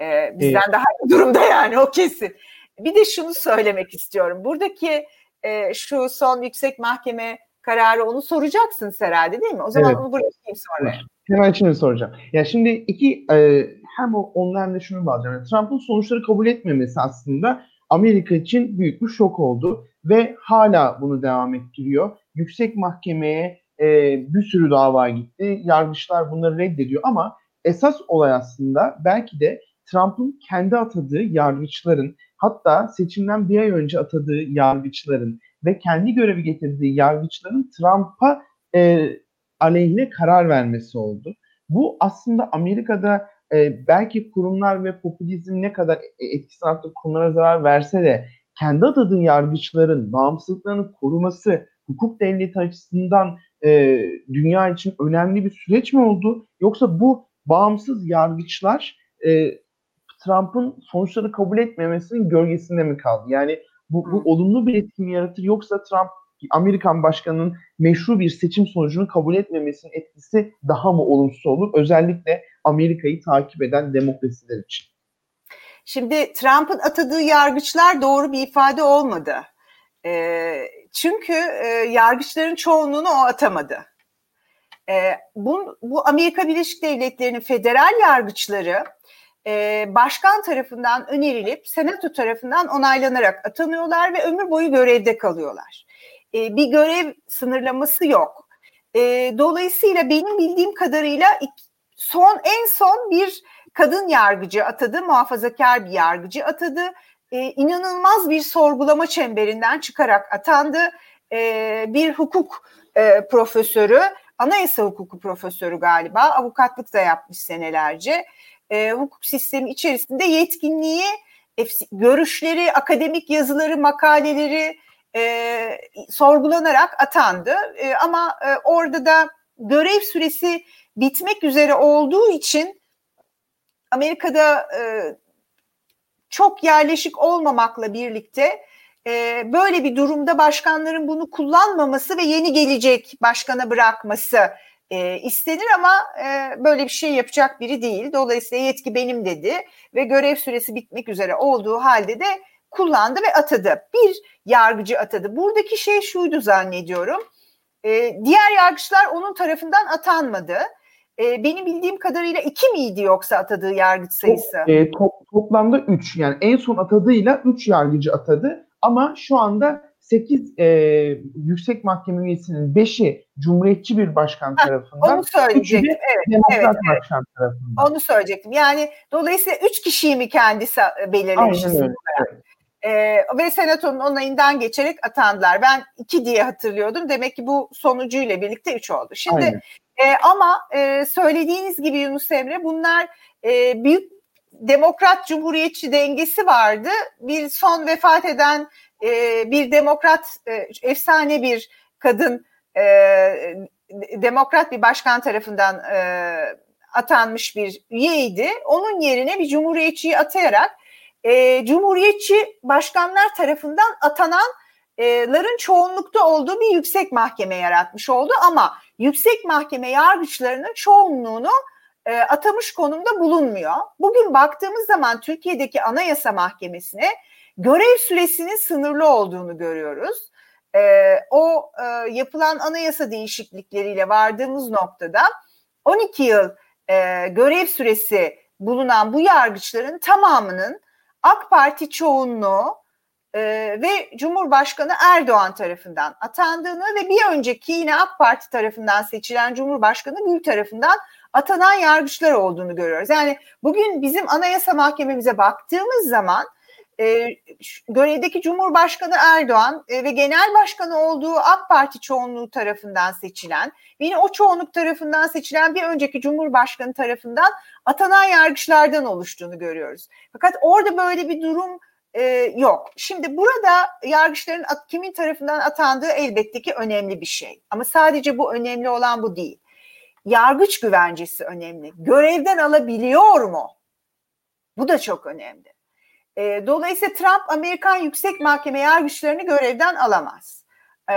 E, bizden evet. daha iyi durumda yani o kesin. Bir de şunu söylemek istiyorum. Buradaki e, şu son yüksek mahkeme kararı onu soracaksın herhalde değil mi? O zaman evet. onu bırakayım sonra. Hemen şimdi soracağım. Ya şimdi iki e, hem onlarla da şunu bağlayacağım. Yani Trump'ın sonuçları kabul etmemesi aslında Amerika için büyük bir şok oldu ve hala bunu devam ettiriyor. Yüksek mahkemeye e, bir sürü dava gitti. Yargıçlar bunları reddediyor ama esas olay aslında belki de Trump'ın kendi atadığı yargıçların hatta seçimden bir ay önce atadığı yargıçların ve kendi görevi getirdiği yargıçların Trump'a e, aleyhine karar vermesi oldu. Bu aslında Amerika'da e, belki kurumlar ve popülizm ne kadar e, etkisi arttı kurumlara zarar verse de kendi atadığı yargıçların bağımsızlıklarını koruması hukuk devleti açısından e, dünya için önemli bir süreç mi oldu? Yoksa bu bağımsız yargıçlar e, Trump'ın sonuçları kabul etmemesinin gölgesinde mi kaldı? Yani bu, bu olumlu bir etki mi yaratır yoksa Trump Amerikan başkanının meşru bir seçim sonucunu kabul etmemesinin etkisi daha mı olumsuz olur? Özellikle Amerika'yı takip eden demokrasiler için. Şimdi Trump'ın atadığı yargıçlar doğru bir ifade olmadı. E, çünkü e, yargıçların çoğunluğunu o atamadı. E, bu, bu Amerika Birleşik Devletleri'nin federal yargıçları e, başkan tarafından önerilip senato tarafından onaylanarak atanıyorlar ve ömür boyu görevde kalıyorlar. E, bir görev sınırlaması yok. E, dolayısıyla benim bildiğim kadarıyla son en son bir kadın yargıcı atadı, muhafazakar bir yargıcı atadı. E, inanılmaz bir sorgulama çemberinden çıkarak atandı. Bir hukuk e, profesörü, anayasa hukuku profesörü galiba, avukatlık da yapmış senelerce. E, hukuk sistemi içerisinde yetkinliği, görüşleri, akademik yazıları, makaleleri e, sorgulanarak atandı. E, ama e, orada da görev süresi bitmek üzere olduğu için Amerika'da e, çok yerleşik olmamakla birlikte e, böyle bir durumda başkanların bunu kullanmaması ve yeni gelecek başkana bırakması e, istenir ama e, böyle bir şey yapacak biri değil. Dolayısıyla yetki benim dedi ve görev süresi bitmek üzere olduğu halde de kullandı ve atadı. Bir yargıcı atadı. Buradaki şey şuydu zannediyorum. E, diğer yargıçlar onun tarafından atanmadı. E, benim bildiğim kadarıyla iki miydi yoksa atadığı yargıç sayısı? E, top, toplamda üç. Yani en son atadığıyla üç yargıcı atadı. Ama şu anda 8 e, yüksek mahkeme üyesinin 5'i cumhuriyetçi bir başkan tarafından. Onu söyleyecektim. Evet, demokrat evet, başkan evet. tarafından. Onu söyleyecektim. Yani dolayısıyla 3 kişiyi mi kendisi belirlemiş? Aynen öyle. Evet. Ee, ve senatonun onayından geçerek atandılar. Ben iki diye hatırlıyordum. Demek ki bu sonucuyla birlikte üç oldu. Şimdi e, ama e, söylediğiniz gibi Yunus Emre bunlar e, büyük demokrat cumhuriyetçi dengesi vardı. Bir son vefat eden e, bir demokrat e, efsane bir kadın e, demokrat bir başkan tarafından e, atanmış bir üyeydi. Onun yerine bir cumhuriyetçiyi atayarak e, cumhuriyetçi başkanlar tarafından atananların çoğunlukta olduğu bir yüksek mahkeme yaratmış oldu ama yüksek mahkeme yargıçlarının çoğunluğunu e, atamış konumda bulunmuyor. Bugün baktığımız zaman Türkiye'deki Anayasa Mahkemesi'ne görev süresinin sınırlı olduğunu görüyoruz. E, o e, yapılan anayasa değişiklikleriyle vardığımız noktada 12 yıl e, görev süresi bulunan bu yargıçların tamamının AK Parti çoğunluğu e, ve Cumhurbaşkanı Erdoğan tarafından atandığını ve bir önceki yine AK Parti tarafından seçilen Cumhurbaşkanı Gül tarafından atanan yargıçlar olduğunu görüyoruz. Yani bugün bizim Anayasa Mahkememize baktığımız zaman e, görevdeki Cumhurbaşkanı Erdoğan e, ve Genel Başkanı olduğu AK Parti çoğunluğu tarafından seçilen yine o çoğunluk tarafından seçilen bir önceki Cumhurbaşkanı tarafından atanan yargıçlardan oluştuğunu görüyoruz. Fakat orada böyle bir durum e, yok. Şimdi burada yargıçların at, kimin tarafından atandığı elbette ki önemli bir şey. Ama sadece bu önemli olan bu değil. Yargıç güvencesi önemli. Görevden alabiliyor mu? Bu da çok önemli. E, dolayısıyla Trump Amerikan Yüksek Mahkeme yargıçlarını görevden alamaz. E,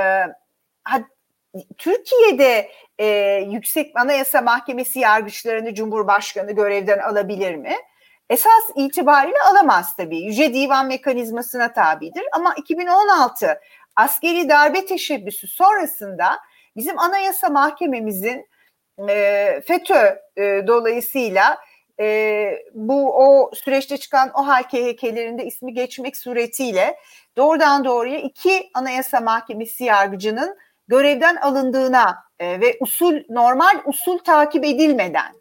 ha, Türkiye'de e, Yüksek Anayasa Mahkemesi yargıçlarını Cumhurbaşkanı görevden alabilir mi? esas itibariyle alamaz tabii. Yüce Divan mekanizmasına tabidir ama 2016 askeri darbe teşebbüsü sonrasında bizim Anayasa Mahkememizin e, FETÖ e, dolayısıyla e, bu o süreçte çıkan o hal KHK'lerinde ismi geçmek suretiyle doğrudan doğruya iki Anayasa Mahkemesi yargıcının görevden alındığına e, ve usul normal usul takip edilmeden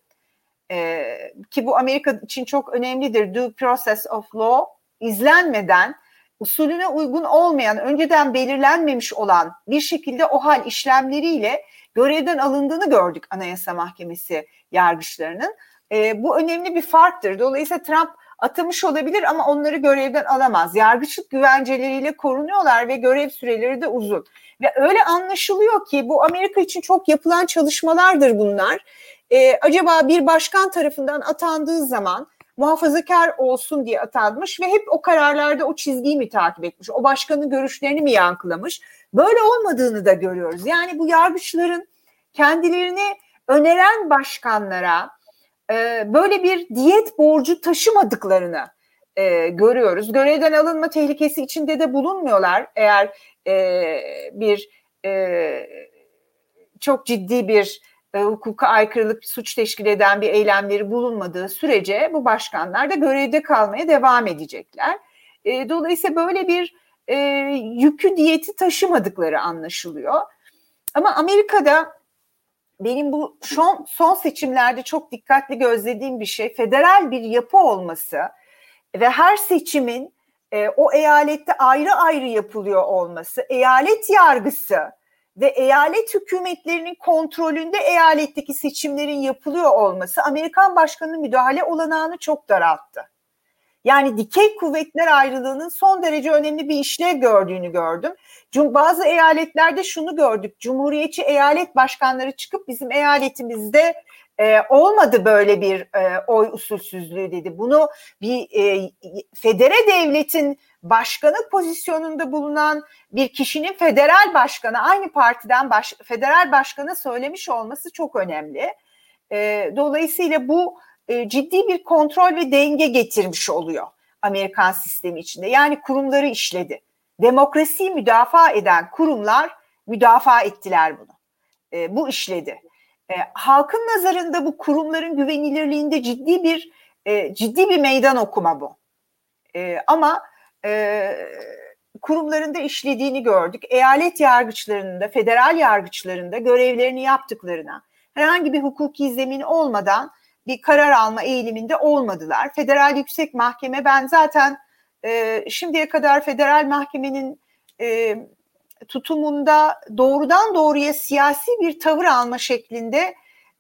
e, ki bu Amerika için çok önemlidir due process of law izlenmeden usulüne uygun olmayan önceden belirlenmemiş olan bir şekilde o hal işlemleriyle görevden alındığını gördük Anayasa Mahkemesi yargıçlarının. E, bu önemli bir farktır. Dolayısıyla Trump atamış olabilir ama onları görevden alamaz. Yargıçlık güvenceleriyle korunuyorlar ve görev süreleri de uzun. Ve öyle anlaşılıyor ki bu Amerika için çok yapılan çalışmalardır bunlar. Ee, acaba bir başkan tarafından atandığı zaman muhafazakar olsun diye atanmış ve hep o kararlarda o çizgiyi mi takip etmiş? O başkanın görüşlerini mi yankılamış? Böyle olmadığını da görüyoruz. Yani bu yargıçların kendilerini öneren başkanlara e, böyle bir diyet borcu taşımadıklarını e, görüyoruz. Görevden alınma tehlikesi içinde de bulunmuyorlar. Eğer e, bir e, çok ciddi bir e, hukuka aykırılık suç teşkil eden bir eylemleri bulunmadığı sürece bu başkanlar da görevde kalmaya devam edecekler. E, dolayısıyla böyle bir e, yükü diyeti taşımadıkları anlaşılıyor. Ama Amerika'da benim bu son, son seçimlerde çok dikkatli gözlediğim bir şey federal bir yapı olması ve her seçimin e, o eyalette ayrı ayrı yapılıyor olması, eyalet yargısı ve eyalet hükümetlerinin kontrolünde eyaletteki seçimlerin yapılıyor olması Amerikan başkanının müdahale olanağını çok daralttı. Yani dikey kuvvetler ayrılığının son derece önemli bir işlev gördüğünü gördüm. Bazı eyaletlerde şunu gördük. Cumhuriyetçi eyalet başkanları çıkıp bizim eyaletimizde e, olmadı böyle bir e, oy usulsüzlüğü dedi. Bunu bir e, federe devletin başkanı pozisyonunda bulunan bir kişinin federal başkanı aynı partiden baş, federal başkanı söylemiş olması çok önemli. E, dolayısıyla bu e, ciddi bir kontrol ve denge getirmiş oluyor Amerikan sistemi içinde. Yani kurumları işledi. Demokrasiyi müdafaa eden kurumlar müdafaa ettiler bunu. E, bu işledi. E, halkın nazarında bu kurumların güvenilirliğinde ciddi bir ciddi bir meydan okuma bu. Ama kurumlarında işlediğini gördük. Eyalet yargıçlarında, federal yargıçlarında görevlerini yaptıklarına, herhangi bir hukuki zemin olmadan bir karar alma eğiliminde olmadılar. Federal Yüksek Mahkeme ben zaten e, şimdiye kadar federal mahkemenin e, tutumunda doğrudan doğruya siyasi bir tavır alma şeklinde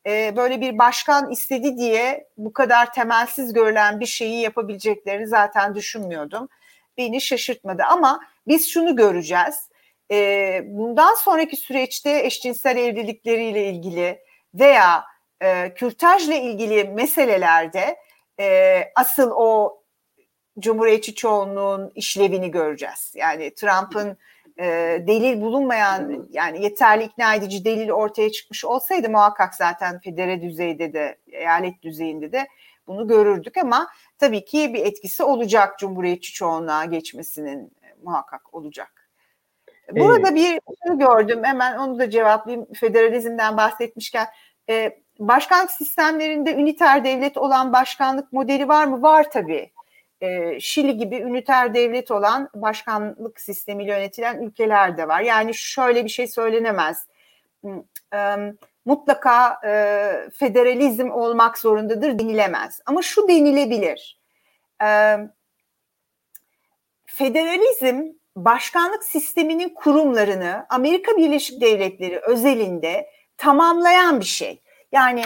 e, böyle bir başkan istedi diye bu kadar temelsiz görülen bir şeyi yapabileceklerini zaten düşünmüyordum. Beni şaşırtmadı ama biz şunu göreceğiz. E, bundan sonraki süreçte eşcinsel evlilikleriyle ilgili veya e, kürtajla ilgili meselelerde e, asıl o Cumhuriyetçi çoğunluğun işlevini göreceğiz. Yani Trump'ın e, delil bulunmayan yani yeterli ikna edici delil ortaya çıkmış olsaydı muhakkak zaten federe düzeyde de eyalet düzeyinde de bunu görürdük ama tabii ki bir etkisi olacak Cumhuriyetçi çoğunluğa geçmesinin e, muhakkak olacak. Burada ee, bir şey gördüm hemen onu da cevaplayayım federalizmden bahsetmişken e, başkanlık sistemlerinde üniter devlet olan başkanlık modeli var mı? Var tabii. E, Şili gibi üniter devlet olan başkanlık sistemiyle yönetilen ülkeler de var. Yani şöyle bir şey söylenemez. E, mutlaka e, federalizm olmak zorundadır denilemez. Ama şu denilebilir. E, federalizm başkanlık sisteminin kurumlarını Amerika Birleşik Devletleri özelinde tamamlayan bir şey. Yani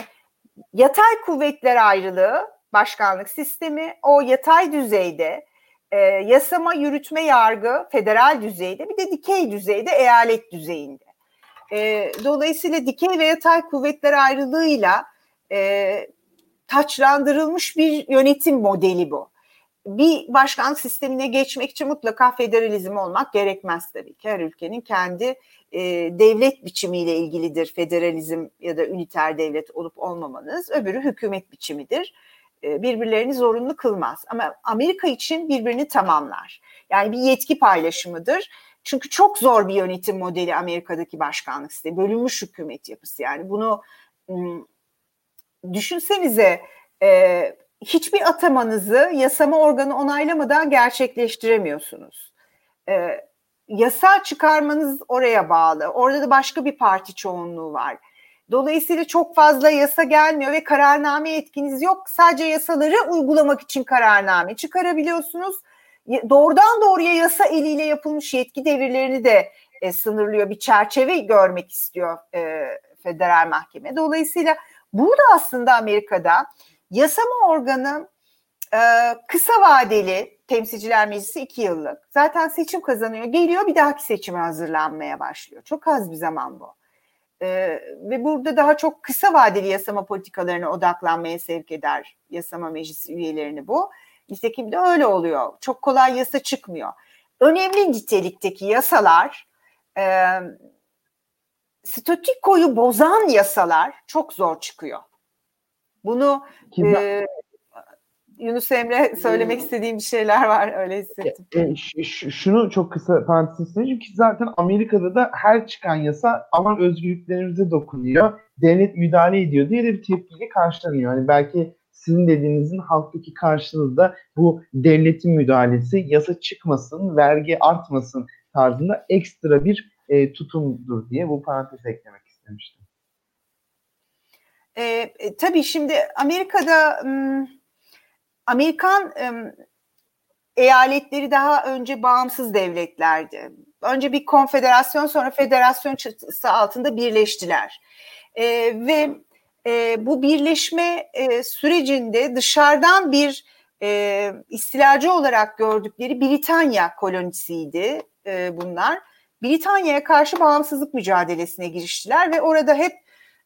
yatay kuvvetler ayrılığı başkanlık sistemi o yatay düzeyde e, yasama, yürütme, yargı federal düzeyde bir de dikey düzeyde eyalet düzeyinde. E, dolayısıyla dikey ve yatay kuvvetler ayrılığıyla e, taçlandırılmış bir yönetim modeli bu. Bir başkanlık sistemine geçmek için mutlaka federalizm olmak gerekmez tabii ki. Her ülkenin kendi e, devlet biçimiyle ilgilidir federalizm ya da üniter devlet olup olmamanız. Öbürü hükümet biçimidir. e, birbirlerini zorunlu kılmaz. Ama Amerika için birbirini tamamlar. Yani bir yetki paylaşımıdır. Çünkü çok zor bir yönetim modeli Amerika'daki başkanlık sistemi. Bölünmüş hükümet yapısı yani. Bunu düşünsenize e, hiçbir atamanızı yasama organı onaylamadan gerçekleştiremiyorsunuz. E, yasa çıkarmanız oraya bağlı. Orada da başka bir parti çoğunluğu var. Dolayısıyla çok fazla yasa gelmiyor ve kararname etkiniz yok. Sadece yasaları uygulamak için kararname çıkarabiliyorsunuz. Doğrudan doğruya yasa eliyle yapılmış yetki devirlerini de e, sınırlıyor. Bir çerçeve görmek istiyor e, federal mahkeme. Dolayısıyla burada aslında Amerika'da yasama organı e, kısa vadeli temsilciler meclisi iki yıllık. Zaten seçim kazanıyor. Geliyor bir dahaki seçime hazırlanmaya başlıyor. Çok az bir zaman bu. Ee, ve burada daha çok kısa vadeli yasama politikalarına odaklanmaya sevk eder yasama meclisi üyelerini bu. Nitekim de öyle oluyor. Çok kolay yasa çıkmıyor. Önemli nitelikteki yasalar e, statükoyu bozan yasalar çok zor çıkıyor. Bunu e, Yunus Emre söylemek hmm. istediğim bir şeyler var öyle hissettim. E, e, şunu çok kısa parantez ki zaten Amerika'da da her çıkan yasa aman özgürlüklerimize dokunuyor, devlet müdahale ediyor diye de bir tepkiyle karşılanıyor. Hani belki sizin dediğinizin halktaki karşılığı da bu devletin müdahalesi, yasa çıkmasın, vergi artmasın tarzında ekstra bir e, tutumdur diye bu parantez eklemek istemiştim. E, e, tabii şimdi Amerika'da... M- Amerikan e, eyaletleri daha önce bağımsız devletlerdi. Önce bir konfederasyon sonra federasyon çatısı altında birleştiler. E, ve e, bu birleşme e, sürecinde dışarıdan bir e, istilacı olarak gördükleri Britanya kolonisiydi e, bunlar. Britanya'ya karşı bağımsızlık mücadelesine giriştiler ve orada hep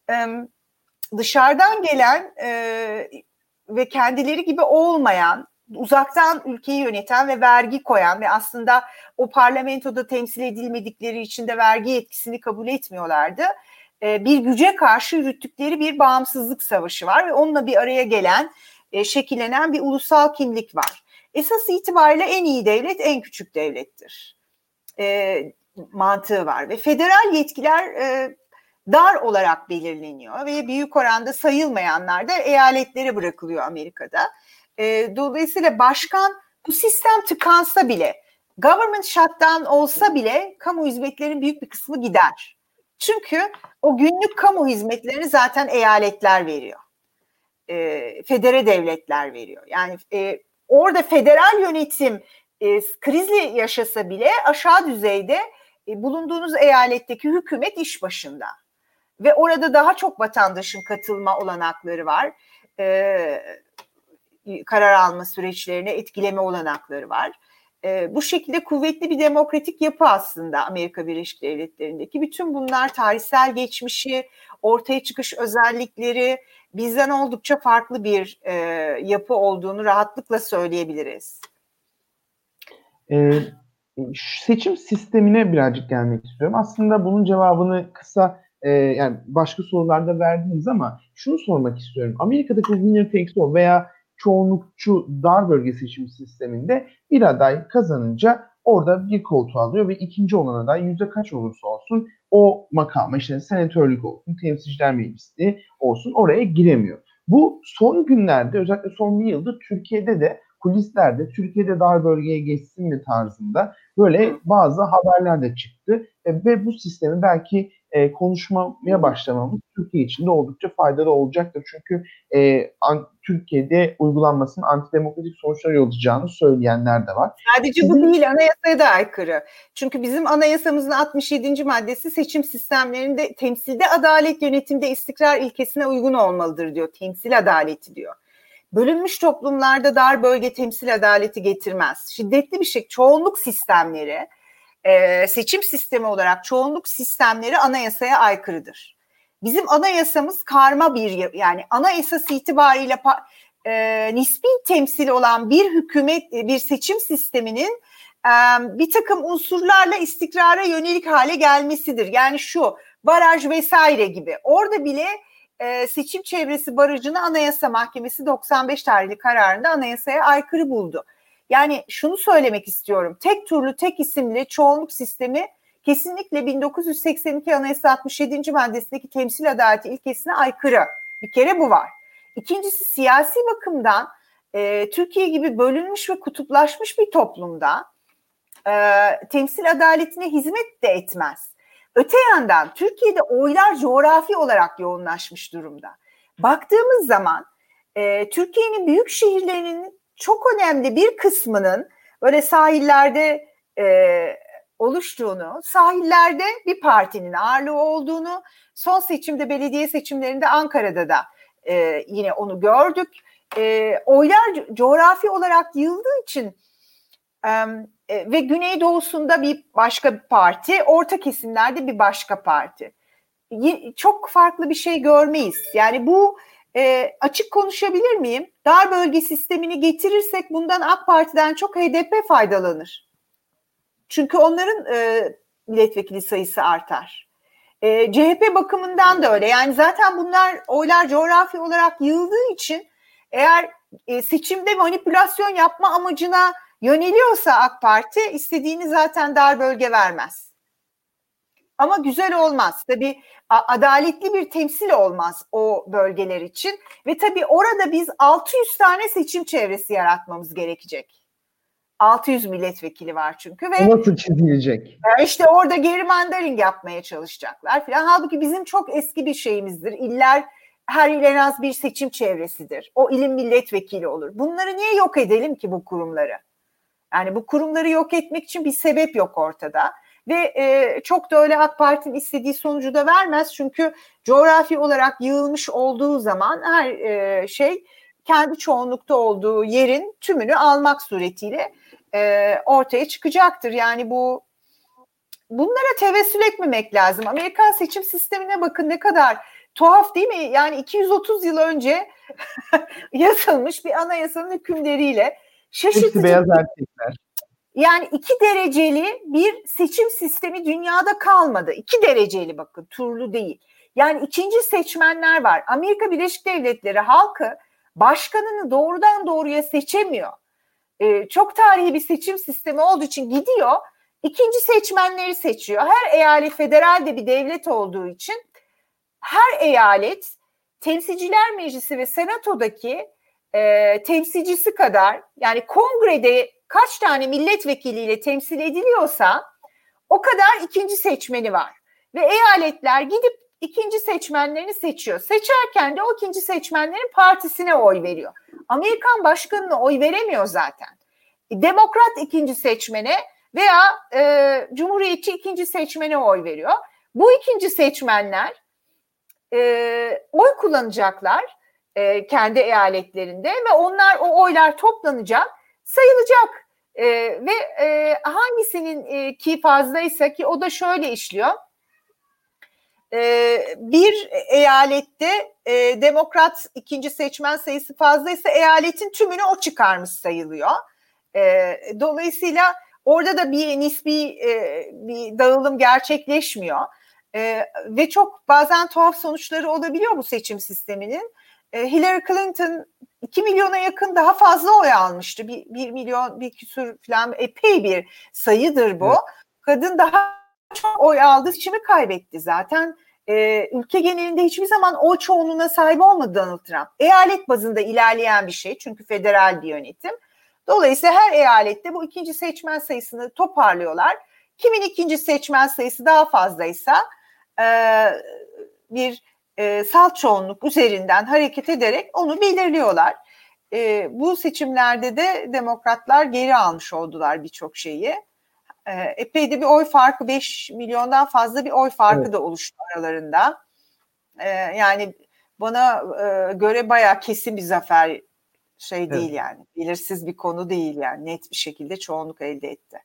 e, dışarıdan gelen e, ve kendileri gibi olmayan, uzaktan ülkeyi yöneten ve vergi koyan ve aslında o parlamentoda temsil edilmedikleri için de vergi yetkisini kabul etmiyorlardı. E, bir güce karşı yürüttükleri bir bağımsızlık savaşı var ve onunla bir araya gelen, e, şekillenen bir ulusal kimlik var. Esas itibariyle en iyi devlet en küçük devlettir. E, mantığı var ve federal yetkiler dar olarak belirleniyor ve büyük oranda sayılmayanlar da eyaletlere bırakılıyor Amerika'da. E, dolayısıyla başkan bu sistem tıkansa bile, government shutdown olsa bile kamu hizmetlerinin büyük bir kısmı gider. Çünkü o günlük kamu hizmetlerini zaten eyaletler veriyor. E, federe devletler veriyor. Yani e, orada federal yönetim e, krizli yaşasa bile aşağı düzeyde e, bulunduğunuz eyaletteki hükümet iş başında ve orada daha çok vatandaşın katılma olanakları var. Ee, karar alma süreçlerine etkileme olanakları var. Ee, bu şekilde kuvvetli bir demokratik yapı aslında Amerika Birleşik Devletleri'ndeki. Bütün bunlar tarihsel geçmişi, ortaya çıkış özellikleri bizden oldukça farklı bir e, yapı olduğunu rahatlıkla söyleyebiliriz. Ee, seçim sistemine birazcık gelmek istiyorum. Aslında bunun cevabını kısa e, yani başka sorularda verdiniz ama şunu sormak istiyorum. Amerika'daki winner takes all veya çoğunlukçu dar bölge seçim sisteminde bir aday kazanınca orada bir koltuğu alıyor ve ikinci olan aday yüzde kaç olursa olsun o makama işte senatörlük olsun, temsilciler meclisi olsun oraya giremiyor. Bu son günlerde özellikle son bir yılda Türkiye'de de kulislerde Türkiye'de dar bölgeye geçsin mi tarzında böyle bazı haberler de çıktı. E, ve bu sistemi belki e, konuşmaya başlamamız Türkiye için de oldukça faydalı olacaktır. Çünkü e, an, Türkiye'de uygulanmasının antidemokratik sonuçlar yol açacağını söyleyenler de var. Sadece bu değil, anayasaya da aykırı. Çünkü bizim anayasamızın 67. maddesi seçim sistemlerinde temsilde adalet yönetimde istikrar ilkesine uygun olmalıdır diyor. Temsil adaleti diyor. Bölünmüş toplumlarda dar bölge temsil adaleti getirmez. Şiddetli bir şey, çoğunluk sistemleri e, seçim sistemi olarak çoğunluk sistemleri anayasaya aykırıdır. Bizim anayasamız karma bir yani anayasası itibariyle e, nispi temsil olan bir hükümet bir seçim sisteminin e, bir takım unsurlarla istikrara yönelik hale gelmesidir. Yani şu baraj vesaire gibi orada bile e, seçim çevresi barajını Anayasa Mahkemesi 95 tarihli kararında anayasaya aykırı buldu. Yani şunu söylemek istiyorum. Tek turlu tek isimli çoğunluk sistemi kesinlikle 1982 Anayasa 67. maddesindeki temsil adaleti ilkesine aykırı. Bir kere bu var. İkincisi siyasi bakımdan e, Türkiye gibi bölünmüş ve kutuplaşmış bir toplumda e, temsil adaletine hizmet de etmez. Öte yandan Türkiye'de oylar coğrafi olarak yoğunlaşmış durumda. Baktığımız zaman e, Türkiye'nin büyük şehirlerinin çok önemli bir kısmının böyle sahillerde e, oluştuğunu, sahillerde bir partinin ağırlığı olduğunu, son seçimde belediye seçimlerinde Ankara'da da e, yine onu gördük. E, oylar coğrafi olarak yığıldığı için e, ve güneydoğusunda bir başka bir parti, orta kesimlerde bir başka parti. Çok farklı bir şey görmeyiz. Yani bu e, açık konuşabilir miyim? Dar bölge sistemini getirirsek bundan AK Parti'den çok HDP faydalanır. Çünkü onların e, milletvekili sayısı artar. E, CHP bakımından da öyle. Yani zaten bunlar oylar coğrafi olarak yığıldığı için eğer e, seçimde manipülasyon yapma amacına yöneliyorsa AK Parti istediğini zaten dar bölge vermez. Ama güzel olmaz. Tabii adaletli bir temsil olmaz o bölgeler için. Ve tabii orada biz 600 tane seçim çevresi yaratmamız gerekecek. 600 milletvekili var çünkü ve nasıl çizilecek? İşte orada gerrymandering yapmaya çalışacaklar filan. Halbuki bizim çok eski bir şeyimizdir. İller her il en az bir seçim çevresidir. O ilin milletvekili olur. Bunları niye yok edelim ki bu kurumları? Yani bu kurumları yok etmek için bir sebep yok ortada. Ve e, çok da öyle AK Parti'nin istediği sonucu da vermez. Çünkü coğrafi olarak yığılmış olduğu zaman her e, şey kendi çoğunlukta olduğu yerin tümünü almak suretiyle e, ortaya çıkacaktır. Yani bu bunlara tevessül etmemek lazım. Amerikan seçim sistemine bakın ne kadar tuhaf değil mi? Yani 230 yıl önce yazılmış bir anayasanın hükümleriyle şaşırtıcı. Beyaz erkekler. Yani iki dereceli bir seçim sistemi dünyada kalmadı. İki dereceli bakın turlu değil. Yani ikinci seçmenler var. Amerika Birleşik Devletleri halkı başkanını doğrudan doğruya seçemiyor. Ee, çok tarihi bir seçim sistemi olduğu için gidiyor. ikinci seçmenleri seçiyor. Her eyalet federal de bir devlet olduğu için her eyalet temsilciler meclisi ve senatodaki e, temsilcisi kadar yani kongrede kaç tane milletvekiliyle temsil ediliyorsa o kadar ikinci seçmeni var. Ve eyaletler gidip ikinci seçmenlerini seçiyor. Seçerken de o ikinci seçmenlerin partisine oy veriyor. Amerikan başkanına oy veremiyor zaten. Demokrat ikinci seçmene veya e, Cumhuriyetçi ikinci seçmene oy veriyor. Bu ikinci seçmenler e, oy kullanacaklar e, kendi eyaletlerinde ve onlar o oylar toplanacak, sayılacak. E, ve e, hangisinin e, ki fazlaysa ki o da şöyle işliyor. E, bir eyalette e, demokrat ikinci seçmen sayısı fazlaysa eyaletin tümünü o çıkarmış sayılıyor. E, dolayısıyla orada da bir nispi e, bir dağılım gerçekleşmiyor. E, ve çok bazen tuhaf sonuçları olabiliyor bu seçim sisteminin. E, Hillary Clinton 2 milyona yakın daha fazla oy almıştı. 1, 1 milyon bir küsur falan epey bir sayıdır bu. Evet. Kadın daha çok oy aldı, seçimi kaybetti zaten. E, ülke genelinde hiçbir zaman oy çoğunluğuna sahip olmadı Donald Trump. Eyalet bazında ilerleyen bir şey çünkü federal bir yönetim. Dolayısıyla her eyalette bu ikinci seçmen sayısını toparlıyorlar. Kimin ikinci seçmen sayısı daha fazlaysa e, bir e, salt çoğunluk üzerinden hareket ederek onu belirliyorlar. E, bu seçimlerde de demokratlar geri almış oldular birçok şeyi. E, epey de bir oy farkı 5 milyondan fazla bir oy farkı evet. da oluştu aralarında. E, yani bana e, göre bayağı kesin bir zafer şey değil evet. yani. Belirsiz bir konu değil yani. Net bir şekilde çoğunluk elde etti.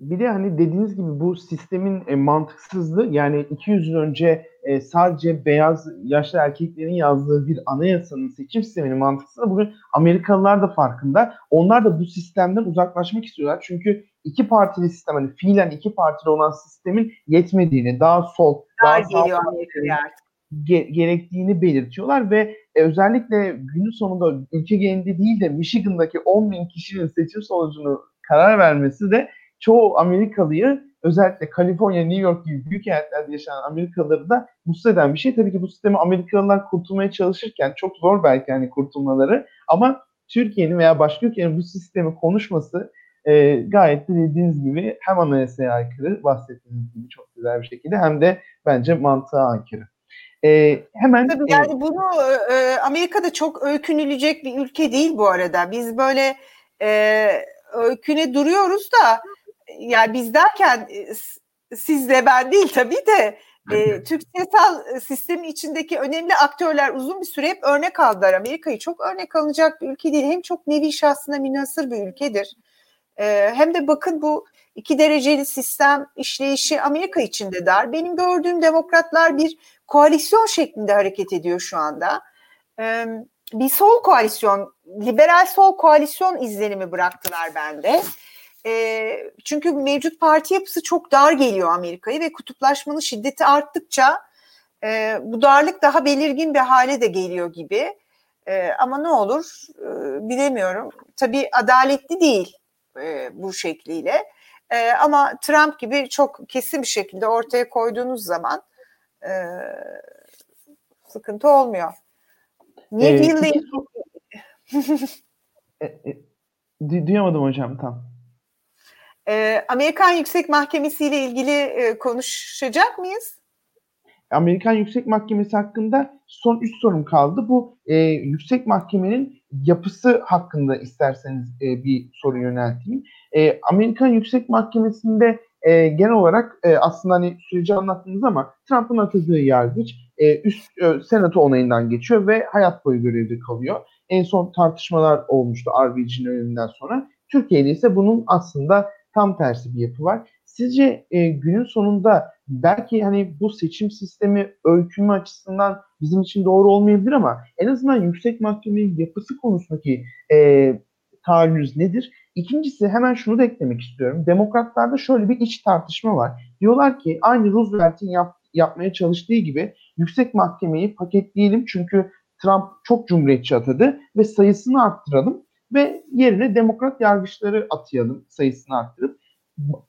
Bir de hani dediğiniz gibi bu sistemin e, mantıksızlığı yani 200 yıl önce e, sadece beyaz yaşlı erkeklerin yazdığı bir anayasanın seçim sisteminin mantıksızlığı bugün Amerikalılar da farkında. Onlar da bu sistemden uzaklaşmak istiyorlar. Çünkü iki partili sistem hani fiilen iki partili olan sistemin yetmediğini, daha sol, daha, daha geliyor Amerika'ya artık. ge- gerektiğini belirtiyorlar ve e, özellikle günün sonunda ülke genelinde değil de Michigan'daki 10 bin kişinin seçim sonucunu karar vermesi de çoğu Amerikalıyı özellikle Kaliforniya, New York gibi büyük eyaletlerde yaşayan Amerikalıları da mutsuz eden bir şey. Tabii ki bu sistemi Amerikalılar kurtulmaya çalışırken çok zor belki hani kurtulmaları ama Türkiye'nin veya başka ülkenin bu sistemi konuşması e, gayet de dediğiniz gibi hem anayasaya aykırı bahsettiğiniz gibi çok güzel bir şekilde hem de bence mantığa aykırı. E, hemen Tabii yani e, bunu e, Amerika'da çok öykünülecek bir ülke değil bu arada. Biz böyle e, öyküne duruyoruz da yani biz derken e, sizle ben değil tabii de e, Türk siyasal sistemi içindeki önemli aktörler uzun bir süre hep örnek aldılar. Amerika'yı çok örnek alınacak bir ülke değil. Hem çok nevi şahsına münasır bir ülkedir. E, hem de bakın bu iki dereceli sistem işleyişi Amerika içinde dar. Benim gördüğüm demokratlar bir koalisyon şeklinde hareket ediyor şu anda. E, bir sol koalisyon, liberal sol koalisyon izlenimi bıraktılar bende. E, çünkü mevcut parti yapısı çok dar geliyor Amerika'yı ve kutuplaşmanın şiddeti arttıkça e, bu darlık daha belirgin bir hale de geliyor gibi. E, ama ne olur e, bilemiyorum. Tabii adaletli değil e, bu şekliyle. E, ama Trump gibi çok kesin bir şekilde ortaya koyduğunuz zaman e, sıkıntı olmuyor. Niye ee, duyamadım hocam tam. Ee, Amerikan Yüksek Mahkemesi ile ilgili e, konuşacak mıyız? Amerikan Yüksek Mahkemesi hakkında son üç sorum kaldı. Bu e, Yüksek Mahkemenin yapısı hakkında isterseniz e, bir soru yönelteyim. E, Amerikan Yüksek Mahkemesi'nde e, genel olarak e, aslında hani süreci anlattınız ama Trump'ın atadığı yargıç e, üst e, senato onayından geçiyor ve hayat boyu görevde kalıyor. En son tartışmalar olmuştu RBG'nin ölümünden sonra. Türkiye'de ise bunun aslında tam tersi bir yapı var. Sizce e, günün sonunda belki hani bu seçim sistemi öykünme açısından bizim için doğru olmayabilir ama en azından yüksek mahkemenin yapısı konusundaki e, tahayyülünüz nedir? İkincisi hemen şunu da eklemek istiyorum. Demokratlarda şöyle bir iç tartışma var. Diyorlar ki aynı Roosevelt'in yap, yapmaya çalıştığı gibi yüksek mahkemeyi paketleyelim çünkü Trump çok cumhuriyetçi atadı ve sayısını arttıralım ve yerine demokrat yargıçları atayalım sayısını arttırıp.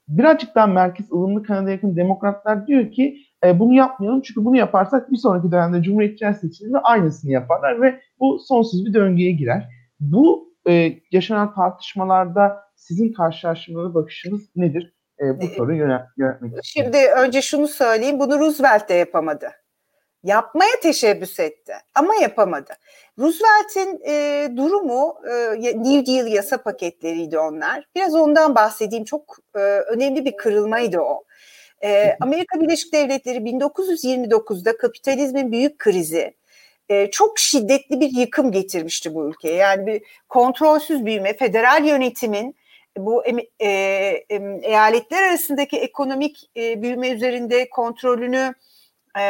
Birazcık daha merkez ılımlı kanada yakın demokratlar diyor ki e, bunu yapmayalım çünkü bunu yaparsak bir sonraki dönemde cumhuriyetçiler seçilir ve aynısını yaparlar ve bu sonsuz bir döngüye girer. Bu e, yaşanan tartışmalarda sizin karşılaştırmalı bakışınız nedir? E, bu soruyu yönetmek Şimdi önce şunu söyleyeyim, bunu Roosevelt de yapamadı yapmaya teşebbüs etti ama yapamadı. Roosevelt'in e, durumu e, New Deal yasa paketleriydi onlar. Biraz ondan bahsedeyim. Çok e, önemli bir kırılmaydı o. E, Amerika Birleşik Devletleri 1929'da kapitalizmin büyük krizi e, çok şiddetli bir yıkım getirmişti bu ülkeye. Yani bir kontrolsüz büyüme, federal yönetimin bu e, e, eyaletler arasındaki ekonomik e, büyüme üzerinde kontrolünü e,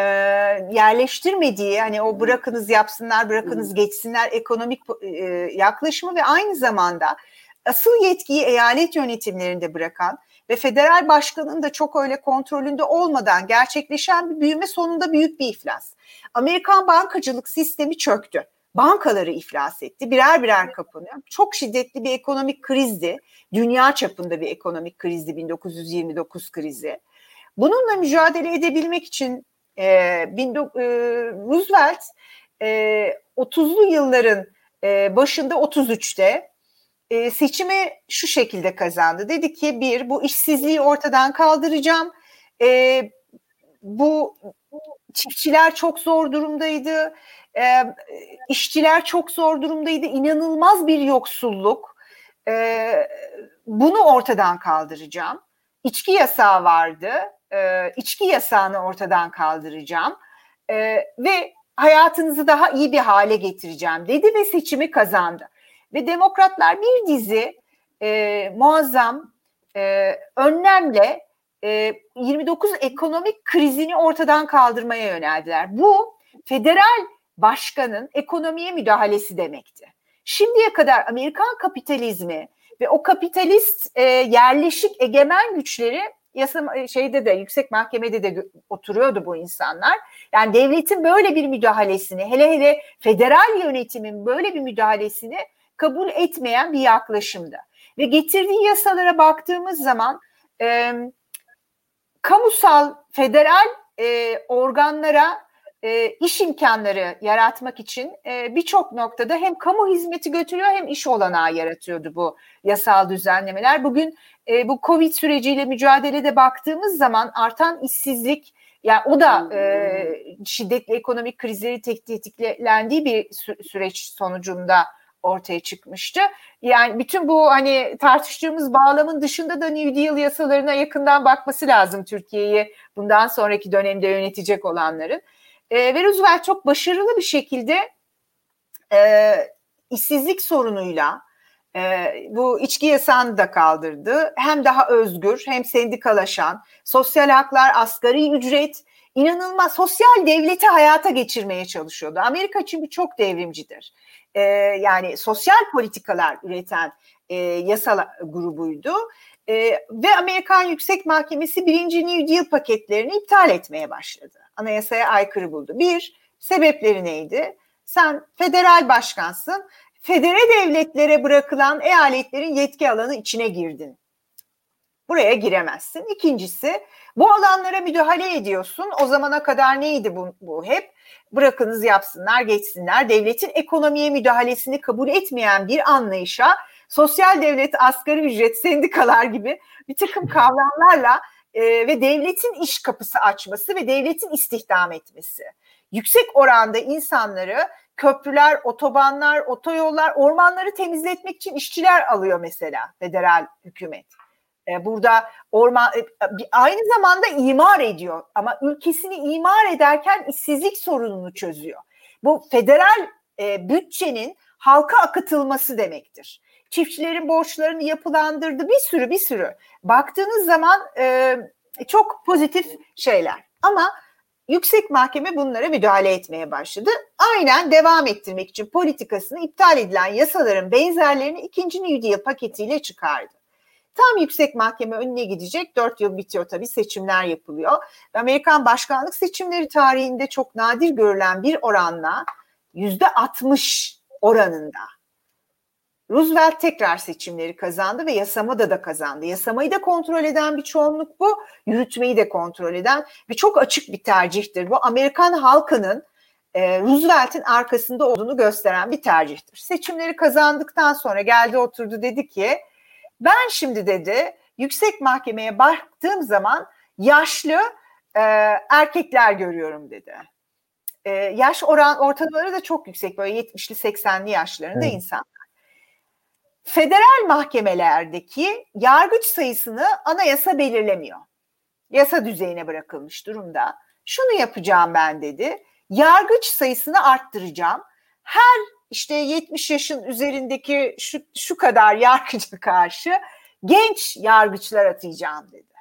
yerleştirmediği hani o bırakınız yapsınlar bırakınız geçsinler ekonomik e, yaklaşımı ve aynı zamanda asıl yetkiyi eyalet yönetimlerinde bırakan ve federal başkanın da çok öyle kontrolünde olmadan gerçekleşen bir büyüme sonunda büyük bir iflas. Amerikan bankacılık sistemi çöktü. Bankaları iflas etti. Birer birer kapanıyor. Çok şiddetli bir ekonomik krizdi. Dünya çapında bir ekonomik krizdi 1929 krizi. Bununla mücadele edebilmek için e, Roosevelt e, 30'lu yılların e, başında 33'te e, seçimi şu şekilde kazandı. Dedi ki bir bu işsizliği ortadan kaldıracağım. E, bu çiftçiler çok zor durumdaydı. E, işçiler çok zor durumdaydı. İnanılmaz bir yoksulluk. E, bunu ortadan kaldıracağım. İçki yasağı vardı e, içki yasağını ortadan kaldıracağım e, ve hayatınızı daha iyi bir hale getireceğim dedi ve seçimi kazandı. Ve demokratlar bir dizi e, muazzam e, önlemle e, 29 ekonomik krizini ortadan kaldırmaya yöneldiler. Bu federal başkanın ekonomiye müdahalesi demekti. Şimdiye kadar Amerikan kapitalizmi ve o kapitalist e, yerleşik egemen güçleri yasa e, şeyde de yüksek mahkemede de oturuyordu bu insanlar. Yani devletin böyle bir müdahalesini hele hele federal yönetimin böyle bir müdahalesini kabul etmeyen bir yaklaşımdı. Ve getirdiği yasalara baktığımız zaman e, kamusal federal e, organlara e, iş imkanları yaratmak için e, birçok noktada hem kamu hizmeti götürüyor hem iş olanağı yaratıyordu bu yasal düzenlemeler. Bugün e, bu Covid süreciyle mücadelede baktığımız zaman artan işsizlik, yani o da e, şiddetli ekonomik krizleri tetiklendiği bir sü- süreç sonucunda ortaya çıkmıştı. Yani bütün bu hani tartıştığımız bağlamın dışında da New Deal yasalarına yakından bakması lazım Türkiye'yi bundan sonraki dönemde yönetecek olanların. E, ve Roosevelt çok başarılı bir şekilde e, işsizlik sorunuyla e, bu içki yasağını da kaldırdı. Hem daha özgür hem sendikalaşan, sosyal haklar, asgari ücret, inanılmaz sosyal devleti hayata geçirmeye çalışıyordu. Amerika bu çok devrimcidir. E, yani sosyal politikalar üreten e, yasal grubuydu. E, ve Amerikan Yüksek Mahkemesi birinci New Deal paketlerini iptal etmeye başladı. Anayasaya aykırı buldu. Bir, sebepleri neydi? Sen federal başkansın, federe devletlere bırakılan eyaletlerin yetki alanı içine girdin. Buraya giremezsin. İkincisi, bu alanlara müdahale ediyorsun. O zamana kadar neydi bu, bu hep? Bırakınız yapsınlar, geçsinler. Devletin ekonomiye müdahalesini kabul etmeyen bir anlayışa sosyal devlet, asgari ücret, sendikalar gibi bir takım kavramlarla e, ve devletin iş kapısı açması ve devletin istihdam etmesi. Yüksek oranda insanları köprüler, otobanlar, otoyollar, ormanları temizletmek için işçiler alıyor mesela federal hükümet. E, burada orman e, aynı zamanda imar ediyor ama ülkesini imar ederken işsizlik sorununu çözüyor. Bu federal e, bütçenin halka akıtılması demektir çiftçilerin borçlarını yapılandırdı bir sürü bir sürü. Baktığınız zaman e, çok pozitif şeyler ama yüksek mahkeme bunlara müdahale etmeye başladı. Aynen devam ettirmek için politikasını iptal edilen yasaların benzerlerini ikinci New Deal paketiyle çıkardı. Tam yüksek mahkeme önüne gidecek. Dört yıl bitiyor tabii seçimler yapılıyor. Amerikan başkanlık seçimleri tarihinde çok nadir görülen bir oranla yüzde 60 oranında Roosevelt tekrar seçimleri kazandı ve yasamada da kazandı. Yasamayı da kontrol eden bir çoğunluk bu, yürütmeyi de kontrol eden ve çok açık bir tercihtir. Bu Amerikan halkının e, Roosevelt'in arkasında olduğunu gösteren bir tercihtir. Seçimleri kazandıktan sonra geldi oturdu dedi ki ben şimdi dedi yüksek mahkemeye baktığım zaman yaşlı e, erkekler görüyorum dedi. E, yaş oran ortalamaları da çok yüksek böyle 70'li 80'li yaşlarında evet. insan federal mahkemelerdeki yargıç sayısını anayasa belirlemiyor. Yasa düzeyine bırakılmış durumda. Şunu yapacağım ben dedi. Yargıç sayısını arttıracağım. Her işte 70 yaşın üzerindeki şu, şu kadar yargıca karşı genç yargıçlar atayacağım dedi.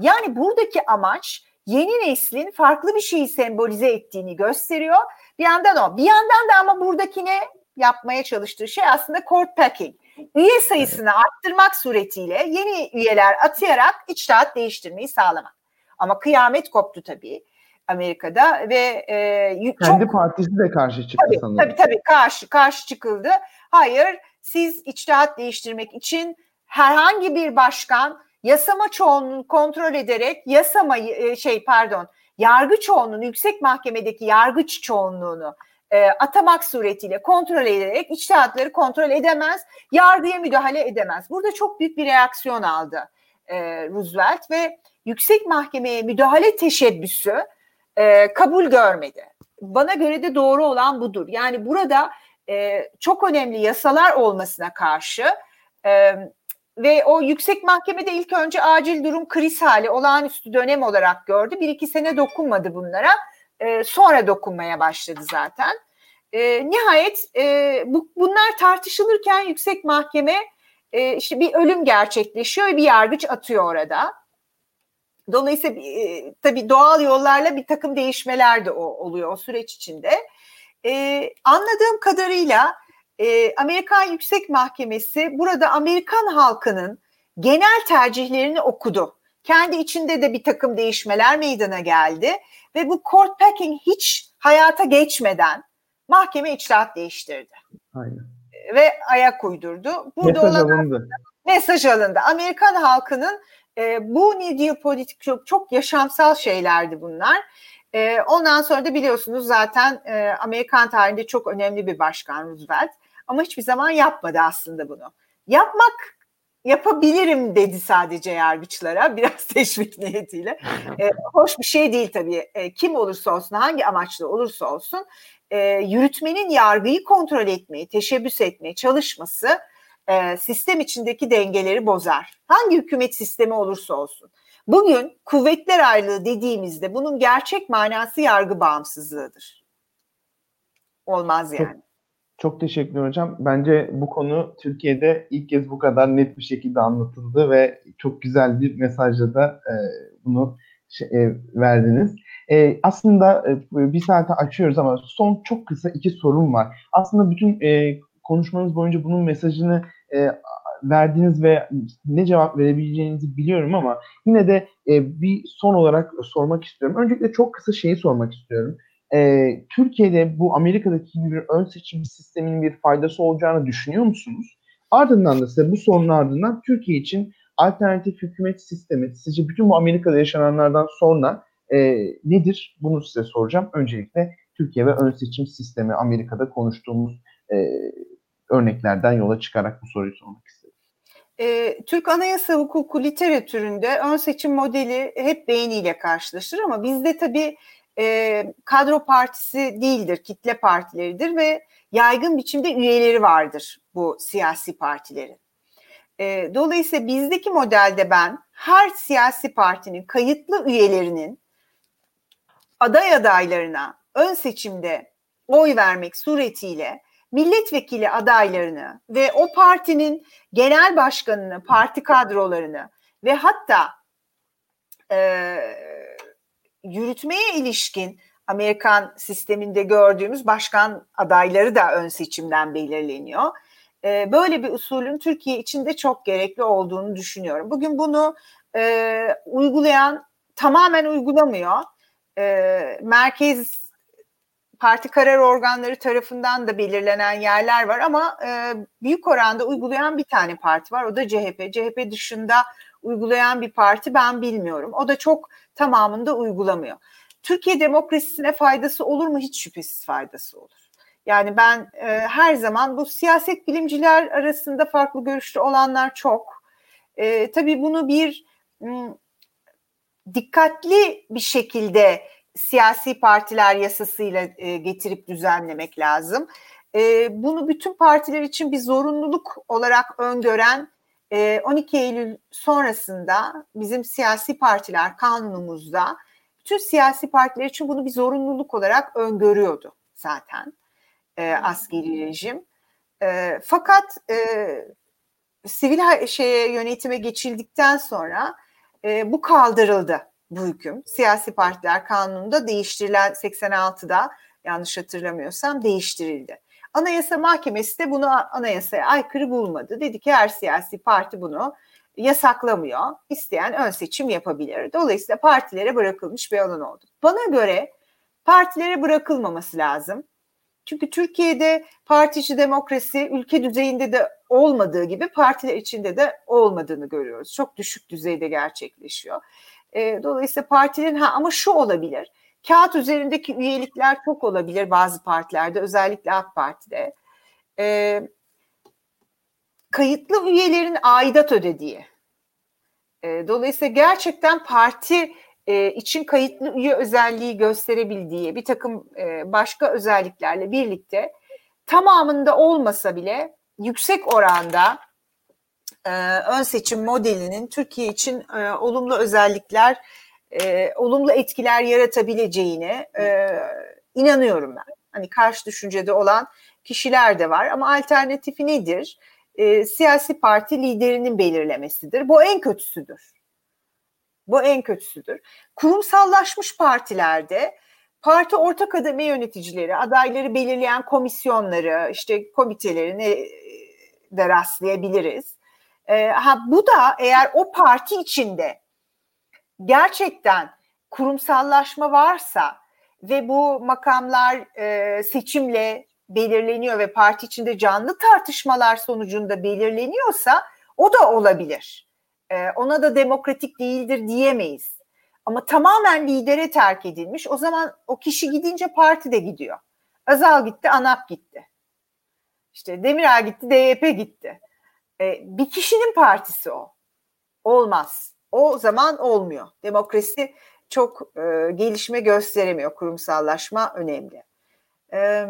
Yani buradaki amaç yeni neslin farklı bir şeyi sembolize ettiğini gösteriyor. Bir yandan o. Bir yandan da ama buradaki ne? Yapmaya çalıştığı şey aslında court packing. Üye sayısını arttırmak suretiyle yeni üyeler atayarak içtihat değiştirmeyi sağlamak. Ama kıyamet koptu tabii. Amerika'da ve e, kendi çok, partisi de karşı çıktı tabii, sanırım. Tabii tabii karşı karşı çıkıldı. Hayır, siz içtihat değiştirmek için herhangi bir başkan yasama çoğunluğunu kontrol ederek yasamayı e, şey pardon yargı çoğunluğunu yüksek mahkemedeki yargıç çoğunluğunu e, atamak suretiyle kontrol ederek içtihatları kontrol edemez, yargıya müdahale edemez. Burada çok büyük bir reaksiyon aldı e, Roosevelt ve yüksek mahkemeye müdahale teşebbüsü e, kabul görmedi. Bana göre de doğru olan budur. Yani burada e, çok önemli yasalar olmasına karşı e, ve o yüksek mahkemede ilk önce acil durum kriz hali olağanüstü dönem olarak gördü. Bir iki sene dokunmadı bunlara e, sonra dokunmaya başladı zaten. E, nihayet e, bu, bunlar tartışılırken yüksek mahkeme e, işte bir ölüm gerçekleşiyor bir yargıç atıyor orada. Dolayısıyla e, tabii doğal yollarla bir takım değişmeler de o, oluyor o süreç içinde. E, anladığım kadarıyla e, Amerikan Yüksek Mahkemesi burada Amerikan halkının genel tercihlerini okudu. kendi içinde de bir takım değişmeler meydana geldi ve bu court packing hiç hayata geçmeden mahkeme içtihat değiştirdi. Aynen. Ve ayak uydurdu. Burada mesaj olan, alındı. Mesaj alındı. Amerikan halkının e, bu ne diyor politik çok, çok yaşamsal şeylerdi bunlar. E, ondan sonra da biliyorsunuz zaten e, Amerikan tarihinde çok önemli bir başkan Roosevelt. Ama hiçbir zaman yapmadı aslında bunu. Yapmak yapabilirim dedi sadece yargıçlara biraz teşvik niyetiyle. E, hoş bir şey değil tabii. E, kim olursa olsun, hangi amaçlı olursa olsun e, yürütmenin yargıyı kontrol etmeyi, teşebbüs etmeye çalışması e, sistem içindeki dengeleri bozar. Hangi hükümet sistemi olursa olsun. Bugün kuvvetler ayrılığı dediğimizde bunun gerçek manası yargı bağımsızlığıdır. Olmaz yani. Çok, teşekkür hocam. Bence bu konu Türkiye'de ilk kez bu kadar net bir şekilde anlatıldı ve çok güzel bir mesajla da e, bunu şey, e, verdiniz. E, aslında e, bir saate açıyoruz ama son çok kısa iki sorum var. Aslında bütün e, konuşmanız boyunca bunun mesajını e, verdiğiniz ve ne cevap verebileceğinizi biliyorum ama yine de e, bir son olarak sormak istiyorum. Öncelikle çok kısa şeyi sormak istiyorum. E, Türkiye'de bu Amerika'daki gibi bir ön seçim sisteminin bir faydası olacağını düşünüyor musunuz? Ardından da size bu sorunun ardından Türkiye için alternatif hükümet sistemi sizce bütün bu Amerika'da yaşananlardan sonra e, nedir? Bunu size soracağım. Öncelikle Türkiye ve ön seçim sistemi Amerika'da konuştuğumuz e, örneklerden yola çıkarak bu soruyu sormak istedim. E, Türk Anayasa Hukuku literatüründe ön seçim modeli hep beğeniyle karşılaşır ama bizde tabii e, kadro partisi değildir, kitle partileridir ve yaygın biçimde üyeleri vardır bu siyasi partilerin. E, dolayısıyla bizdeki modelde ben her siyasi partinin kayıtlı üyelerinin aday adaylarına ön seçimde oy vermek suretiyle milletvekili adaylarını ve o partinin genel başkanını, parti kadrolarını ve hatta e, yürütmeye ilişkin Amerikan sisteminde gördüğümüz başkan adayları da ön seçimden belirleniyor. E, böyle bir usulün Türkiye için de çok gerekli olduğunu düşünüyorum. Bugün bunu e, uygulayan tamamen uygulamıyor. E, merkez parti karar organları tarafından da belirlenen yerler var ama e, büyük oranda uygulayan bir tane parti var. O da CHP. CHP dışında uygulayan bir parti ben bilmiyorum. O da çok tamamında uygulamıyor. Türkiye demokrasisine faydası olur mu? Hiç şüphesiz faydası olur. Yani ben e, her zaman bu siyaset bilimciler arasında farklı görüşlü olanlar çok. E, tabii bunu bir m, dikkatli bir şekilde siyasi partiler yasasıyla e, getirip düzenlemek lazım. E, bunu bütün partiler için bir zorunluluk olarak öngören 12 Eylül sonrasında bizim siyasi partiler kanunumuzda bütün siyasi partiler için bunu bir zorunluluk olarak öngörüyordu zaten e, askeri rejim. E, fakat e, sivil şeye yönetime geçildikten sonra e, bu kaldırıldı bu hüküm. Siyasi partiler kanununda değiştirilen 86'da yanlış hatırlamıyorsam değiştirildi. Anayasa Mahkemesi de bunu anayasaya aykırı bulmadı. Dedi ki her siyasi parti bunu yasaklamıyor. İsteyen ön seçim yapabilir. Dolayısıyla partilere bırakılmış bir alan oldu. Bana göre partilere bırakılmaması lazım. Çünkü Türkiye'de partici demokrasi ülke düzeyinde de olmadığı gibi partiler içinde de olmadığını görüyoruz. Çok düşük düzeyde gerçekleşiyor. Dolayısıyla partilerin ha ama şu olabilir. Kağıt üzerindeki üyelikler çok olabilir bazı partilerde özellikle AK Parti'de. E, kayıtlı üyelerin aidat ödediği. E, dolayısıyla gerçekten parti e, için kayıtlı üye özelliği gösterebildiği bir takım e, başka özelliklerle birlikte tamamında olmasa bile yüksek oranda e, ön seçim modelinin Türkiye için e, olumlu özellikler, e, olumlu etkiler yaratabileceğine e, inanıyorum ben. Hani karşı düşüncede olan kişiler de var ama alternatifi nedir? E, siyasi parti liderinin belirlemesidir. Bu en kötüsüdür. Bu en kötüsüdür. Kurumsallaşmış partilerde parti orta kademe yöneticileri, adayları belirleyen komisyonları, işte komitelerini de rastlayabiliriz. E, ha, bu da eğer o parti içinde gerçekten kurumsallaşma varsa ve bu makamlar e, seçimle belirleniyor ve parti içinde canlı tartışmalar sonucunda belirleniyorsa o da olabilir. E, ona da demokratik değildir diyemeyiz. Ama tamamen lidere terk edilmiş. O zaman o kişi gidince parti de gidiyor. Özal gitti, ANAP gitti. İşte Demirel gitti, DYP gitti. E, bir kişinin partisi o. Olmaz. O zaman olmuyor. Demokrasi çok e, gelişme gösteremiyor. Kurumsallaşma önemli. E,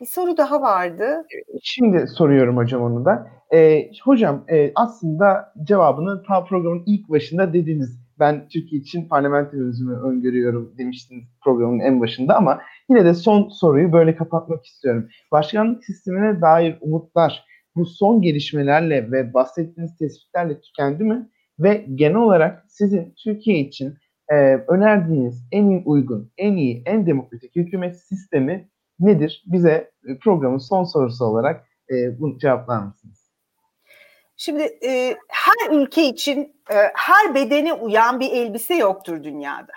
bir soru daha vardı. Şimdi soruyorum hocam onu da. E, hocam e, aslında cevabını ta programın ilk başında dediniz. Ben Türkiye için parlamenterizmi öngörüyorum demiştiniz programın en başında ama yine de son soruyu böyle kapatmak istiyorum. Başkanlık sistemine dair umutlar bu son gelişmelerle ve bahsettiğiniz tespitlerle tükendi mi? Ve genel olarak sizin Türkiye için e, önerdiğiniz en iyi uygun, en iyi, en demokratik hükümet sistemi nedir? Bize e, programın son sorusu olarak e, bunu cevaplar mısınız? Şimdi e, her ülke için e, her bedene uyan bir elbise yoktur dünyada.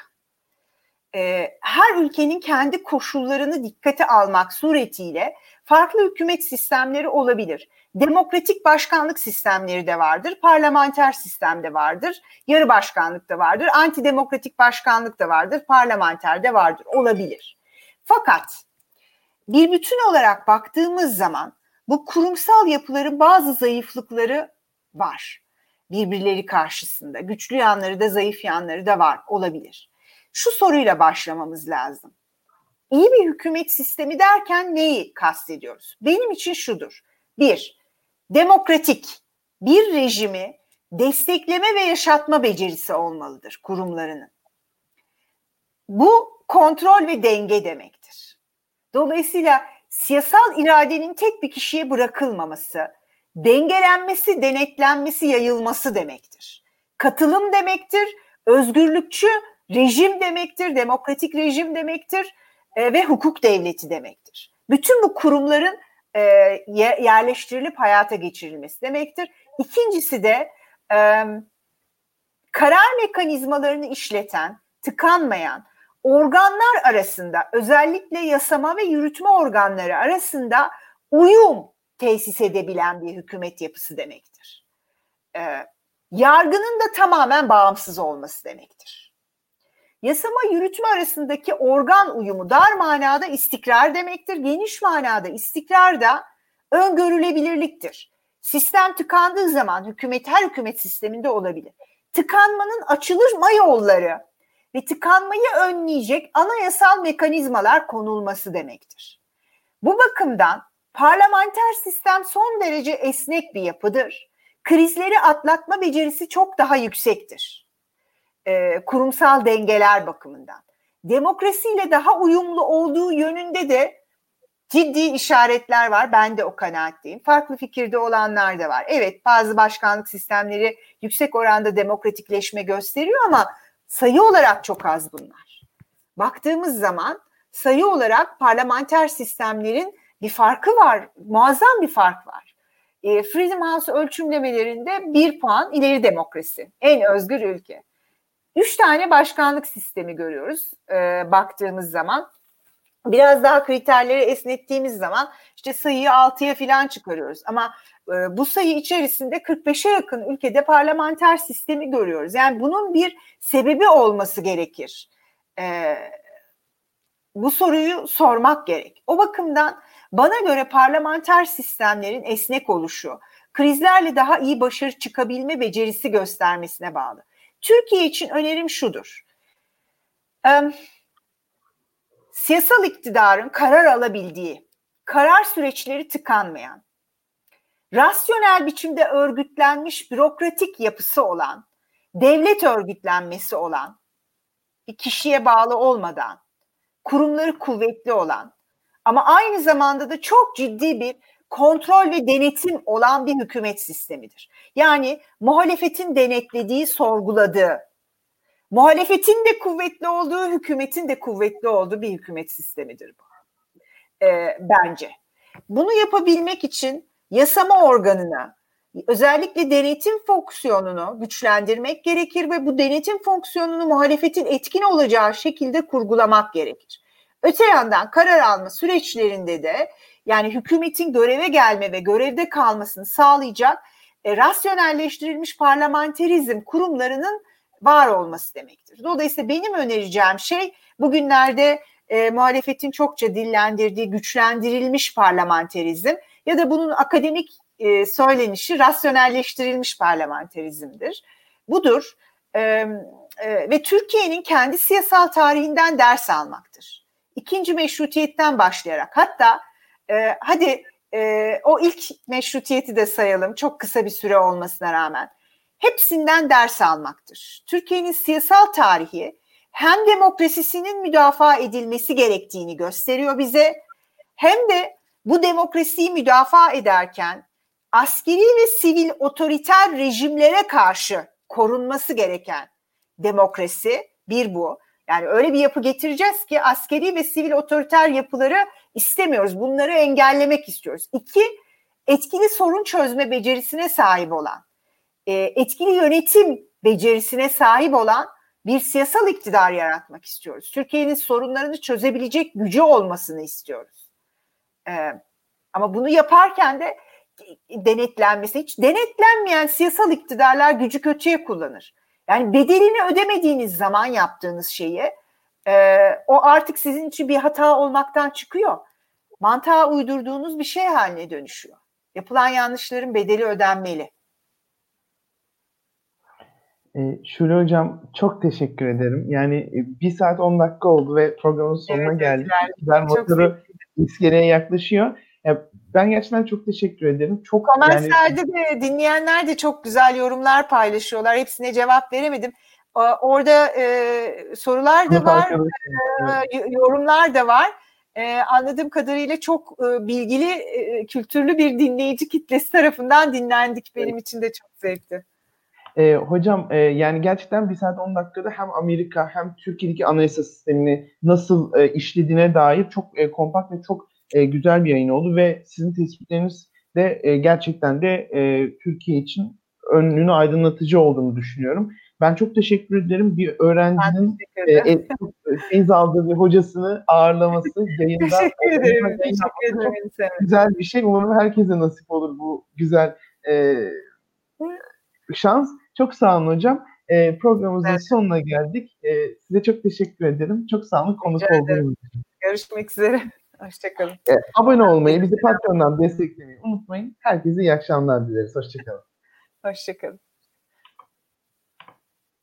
E, her ülkenin kendi koşullarını dikkate almak suretiyle farklı hükümet sistemleri olabilir. Demokratik başkanlık sistemleri de vardır, parlamenter sistem de vardır, yarı başkanlık da vardır, antidemokratik başkanlık da vardır, parlamenter de vardır, olabilir. Fakat bir bütün olarak baktığımız zaman bu kurumsal yapıların bazı zayıflıkları var. Birbirleri karşısında. Güçlü yanları da zayıf yanları da var olabilir. Şu soruyla başlamamız lazım. İyi bir hükümet sistemi derken neyi kastediyoruz? Benim için şudur. Bir, demokratik bir rejimi destekleme ve yaşatma becerisi olmalıdır kurumlarının. Bu kontrol ve denge demektir. Dolayısıyla siyasal iradenin tek bir kişiye bırakılmaması, dengelenmesi, denetlenmesi, yayılması demektir. Katılım demektir, özgürlükçü rejim demektir, demokratik rejim demektir e, ve hukuk devleti demektir. Bütün bu kurumların e, yerleştirilip hayata geçirilmesi demektir. İkincisi de e, karar mekanizmalarını işleten, tıkanmayan organlar arasında özellikle yasama ve yürütme organları arasında uyum tesis edebilen bir hükümet yapısı demektir. E, yargının da tamamen bağımsız olması demektir. Yasama yürütme arasındaki organ uyumu dar manada istikrar demektir. Geniş manada istikrar da öngörülebilirliktir. Sistem tıkandığı zaman hükümet her hükümet sisteminde olabilir. Tıkanmanın açılma yolları ve tıkanmayı önleyecek anayasal mekanizmalar konulması demektir. Bu bakımdan parlamenter sistem son derece esnek bir yapıdır. Krizleri atlatma becerisi çok daha yüksektir. Ee, kurumsal dengeler bakımından. Demokrasiyle daha uyumlu olduğu yönünde de ciddi işaretler var. Ben de o kanaatteyim. Farklı fikirde olanlar da var. Evet bazı başkanlık sistemleri yüksek oranda demokratikleşme gösteriyor ama sayı olarak çok az bunlar. Baktığımız zaman sayı olarak parlamenter sistemlerin bir farkı var. Muazzam bir fark var. E, Freedom House ölçümlemelerinde bir puan ileri demokrasi. En özgür ülke. Üç tane başkanlık sistemi görüyoruz e, baktığımız zaman. Biraz daha kriterleri esnettiğimiz zaman işte sayıyı 6'ya falan çıkarıyoruz. Ama e, bu sayı içerisinde 45'e yakın ülkede parlamenter sistemi görüyoruz. Yani bunun bir sebebi olması gerekir. E, bu soruyu sormak gerek. O bakımdan bana göre parlamenter sistemlerin esnek oluşu, krizlerle daha iyi başarı çıkabilme becerisi göstermesine bağlı. Türkiye için önerim şudur. Ee, siyasal iktidarın karar alabildiği, karar süreçleri tıkanmayan, rasyonel biçimde örgütlenmiş bürokratik yapısı olan, devlet örgütlenmesi olan, bir kişiye bağlı olmadan, kurumları kuvvetli olan ama aynı zamanda da çok ciddi bir kontrol ve denetim olan bir hükümet sistemidir. Yani muhalefetin denetlediği, sorguladığı, muhalefetin de kuvvetli olduğu, hükümetin de kuvvetli olduğu bir hükümet sistemidir bu. E, bence. Bunu yapabilmek için yasama organına özellikle denetim fonksiyonunu güçlendirmek gerekir ve bu denetim fonksiyonunu muhalefetin etkin olacağı şekilde kurgulamak gerekir. Öte yandan karar alma süreçlerinde de yani hükümetin göreve gelme ve görevde kalmasını sağlayacak e, rasyonelleştirilmiş parlamenterizm kurumlarının var olması demektir. Dolayısıyla benim önereceğim şey bugünlerde e, muhalefetin çokça dillendirdiği güçlendirilmiş parlamenterizm ya da bunun akademik e, söylenişi rasyonelleştirilmiş parlamenterizmdir. Budur e, e, ve Türkiye'nin kendi siyasal tarihinden ders almaktır. İkinci meşrutiyetten başlayarak hatta e, hadi e, o ilk meşrutiyeti de sayalım çok kısa bir süre olmasına rağmen hepsinden ders almaktır. Türkiye'nin siyasal tarihi hem demokrasisinin müdafaa edilmesi gerektiğini gösteriyor bize hem de bu demokrasiyi müdafaa ederken askeri ve sivil otoriter rejimlere karşı korunması gereken demokrasi bir bu. Yani öyle bir yapı getireceğiz ki askeri ve sivil otoriter yapıları istemiyoruz. Bunları engellemek istiyoruz. İki, etkili sorun çözme becerisine sahip olan, e, etkili yönetim becerisine sahip olan bir siyasal iktidar yaratmak istiyoruz. Türkiye'nin sorunlarını çözebilecek gücü olmasını istiyoruz. Ee, ama bunu yaparken de denetlenmesi, hiç denetlenmeyen siyasal iktidarlar gücü kötüye kullanır. Yani bedelini ödemediğiniz zaman yaptığınız şeyi e, o artık sizin için bir hata olmaktan çıkıyor. Mantığa uydurduğunuz bir şey haline dönüşüyor. Yapılan yanlışların bedeli ödenmeli. E, Şule Hocam çok teşekkür ederim. Yani e, bir saat 10 dakika oldu ve programın sonuna evet, geldik. İktidar motoru iskeleye yaklaşıyor. Ya, ben gerçekten çok teşekkür ederim. Çok Komentlerde yani... de dinleyenler de çok güzel yorumlar paylaşıyorlar. Hepsine cevap veremedim. Orada e, sorular da var, e, yorumlar da var. E, anladığım kadarıyla çok e, bilgili, e, kültürlü bir dinleyici kitlesi tarafından dinlendik. Benim için de çok zevkti. E, hocam e, yani gerçekten bir saat 10 dakikada hem Amerika hem Türkiye'deki anayasa sistemini nasıl e, işlediğine dair çok e, kompakt ve çok e, güzel bir yayın oldu ve sizin tespitleriniz de e, gerçekten de e, Türkiye için önünü aydınlatıcı olduğunu düşünüyorum. Ben çok teşekkür ederim. Bir öğrencinin e, feyiz aldığı bir hocasını ağırlaması yayında. teşekkür ederim. Teşekkür ederim. Güzel bir şey. Umarım herkese nasip olur bu güzel e, şans. Çok sağ olun hocam. E, programımızın evet. sonuna geldik. E, size çok teşekkür ederim. Çok sağ olun konuk olduğunuz için. Görüşmek üzere. Hoşçakalın. E, abone olmayı, bizi Patreon'dan desteklemeyi unutmayın. Herkese iyi akşamlar dileriz. Hoşçakalın. Hoşçakalın.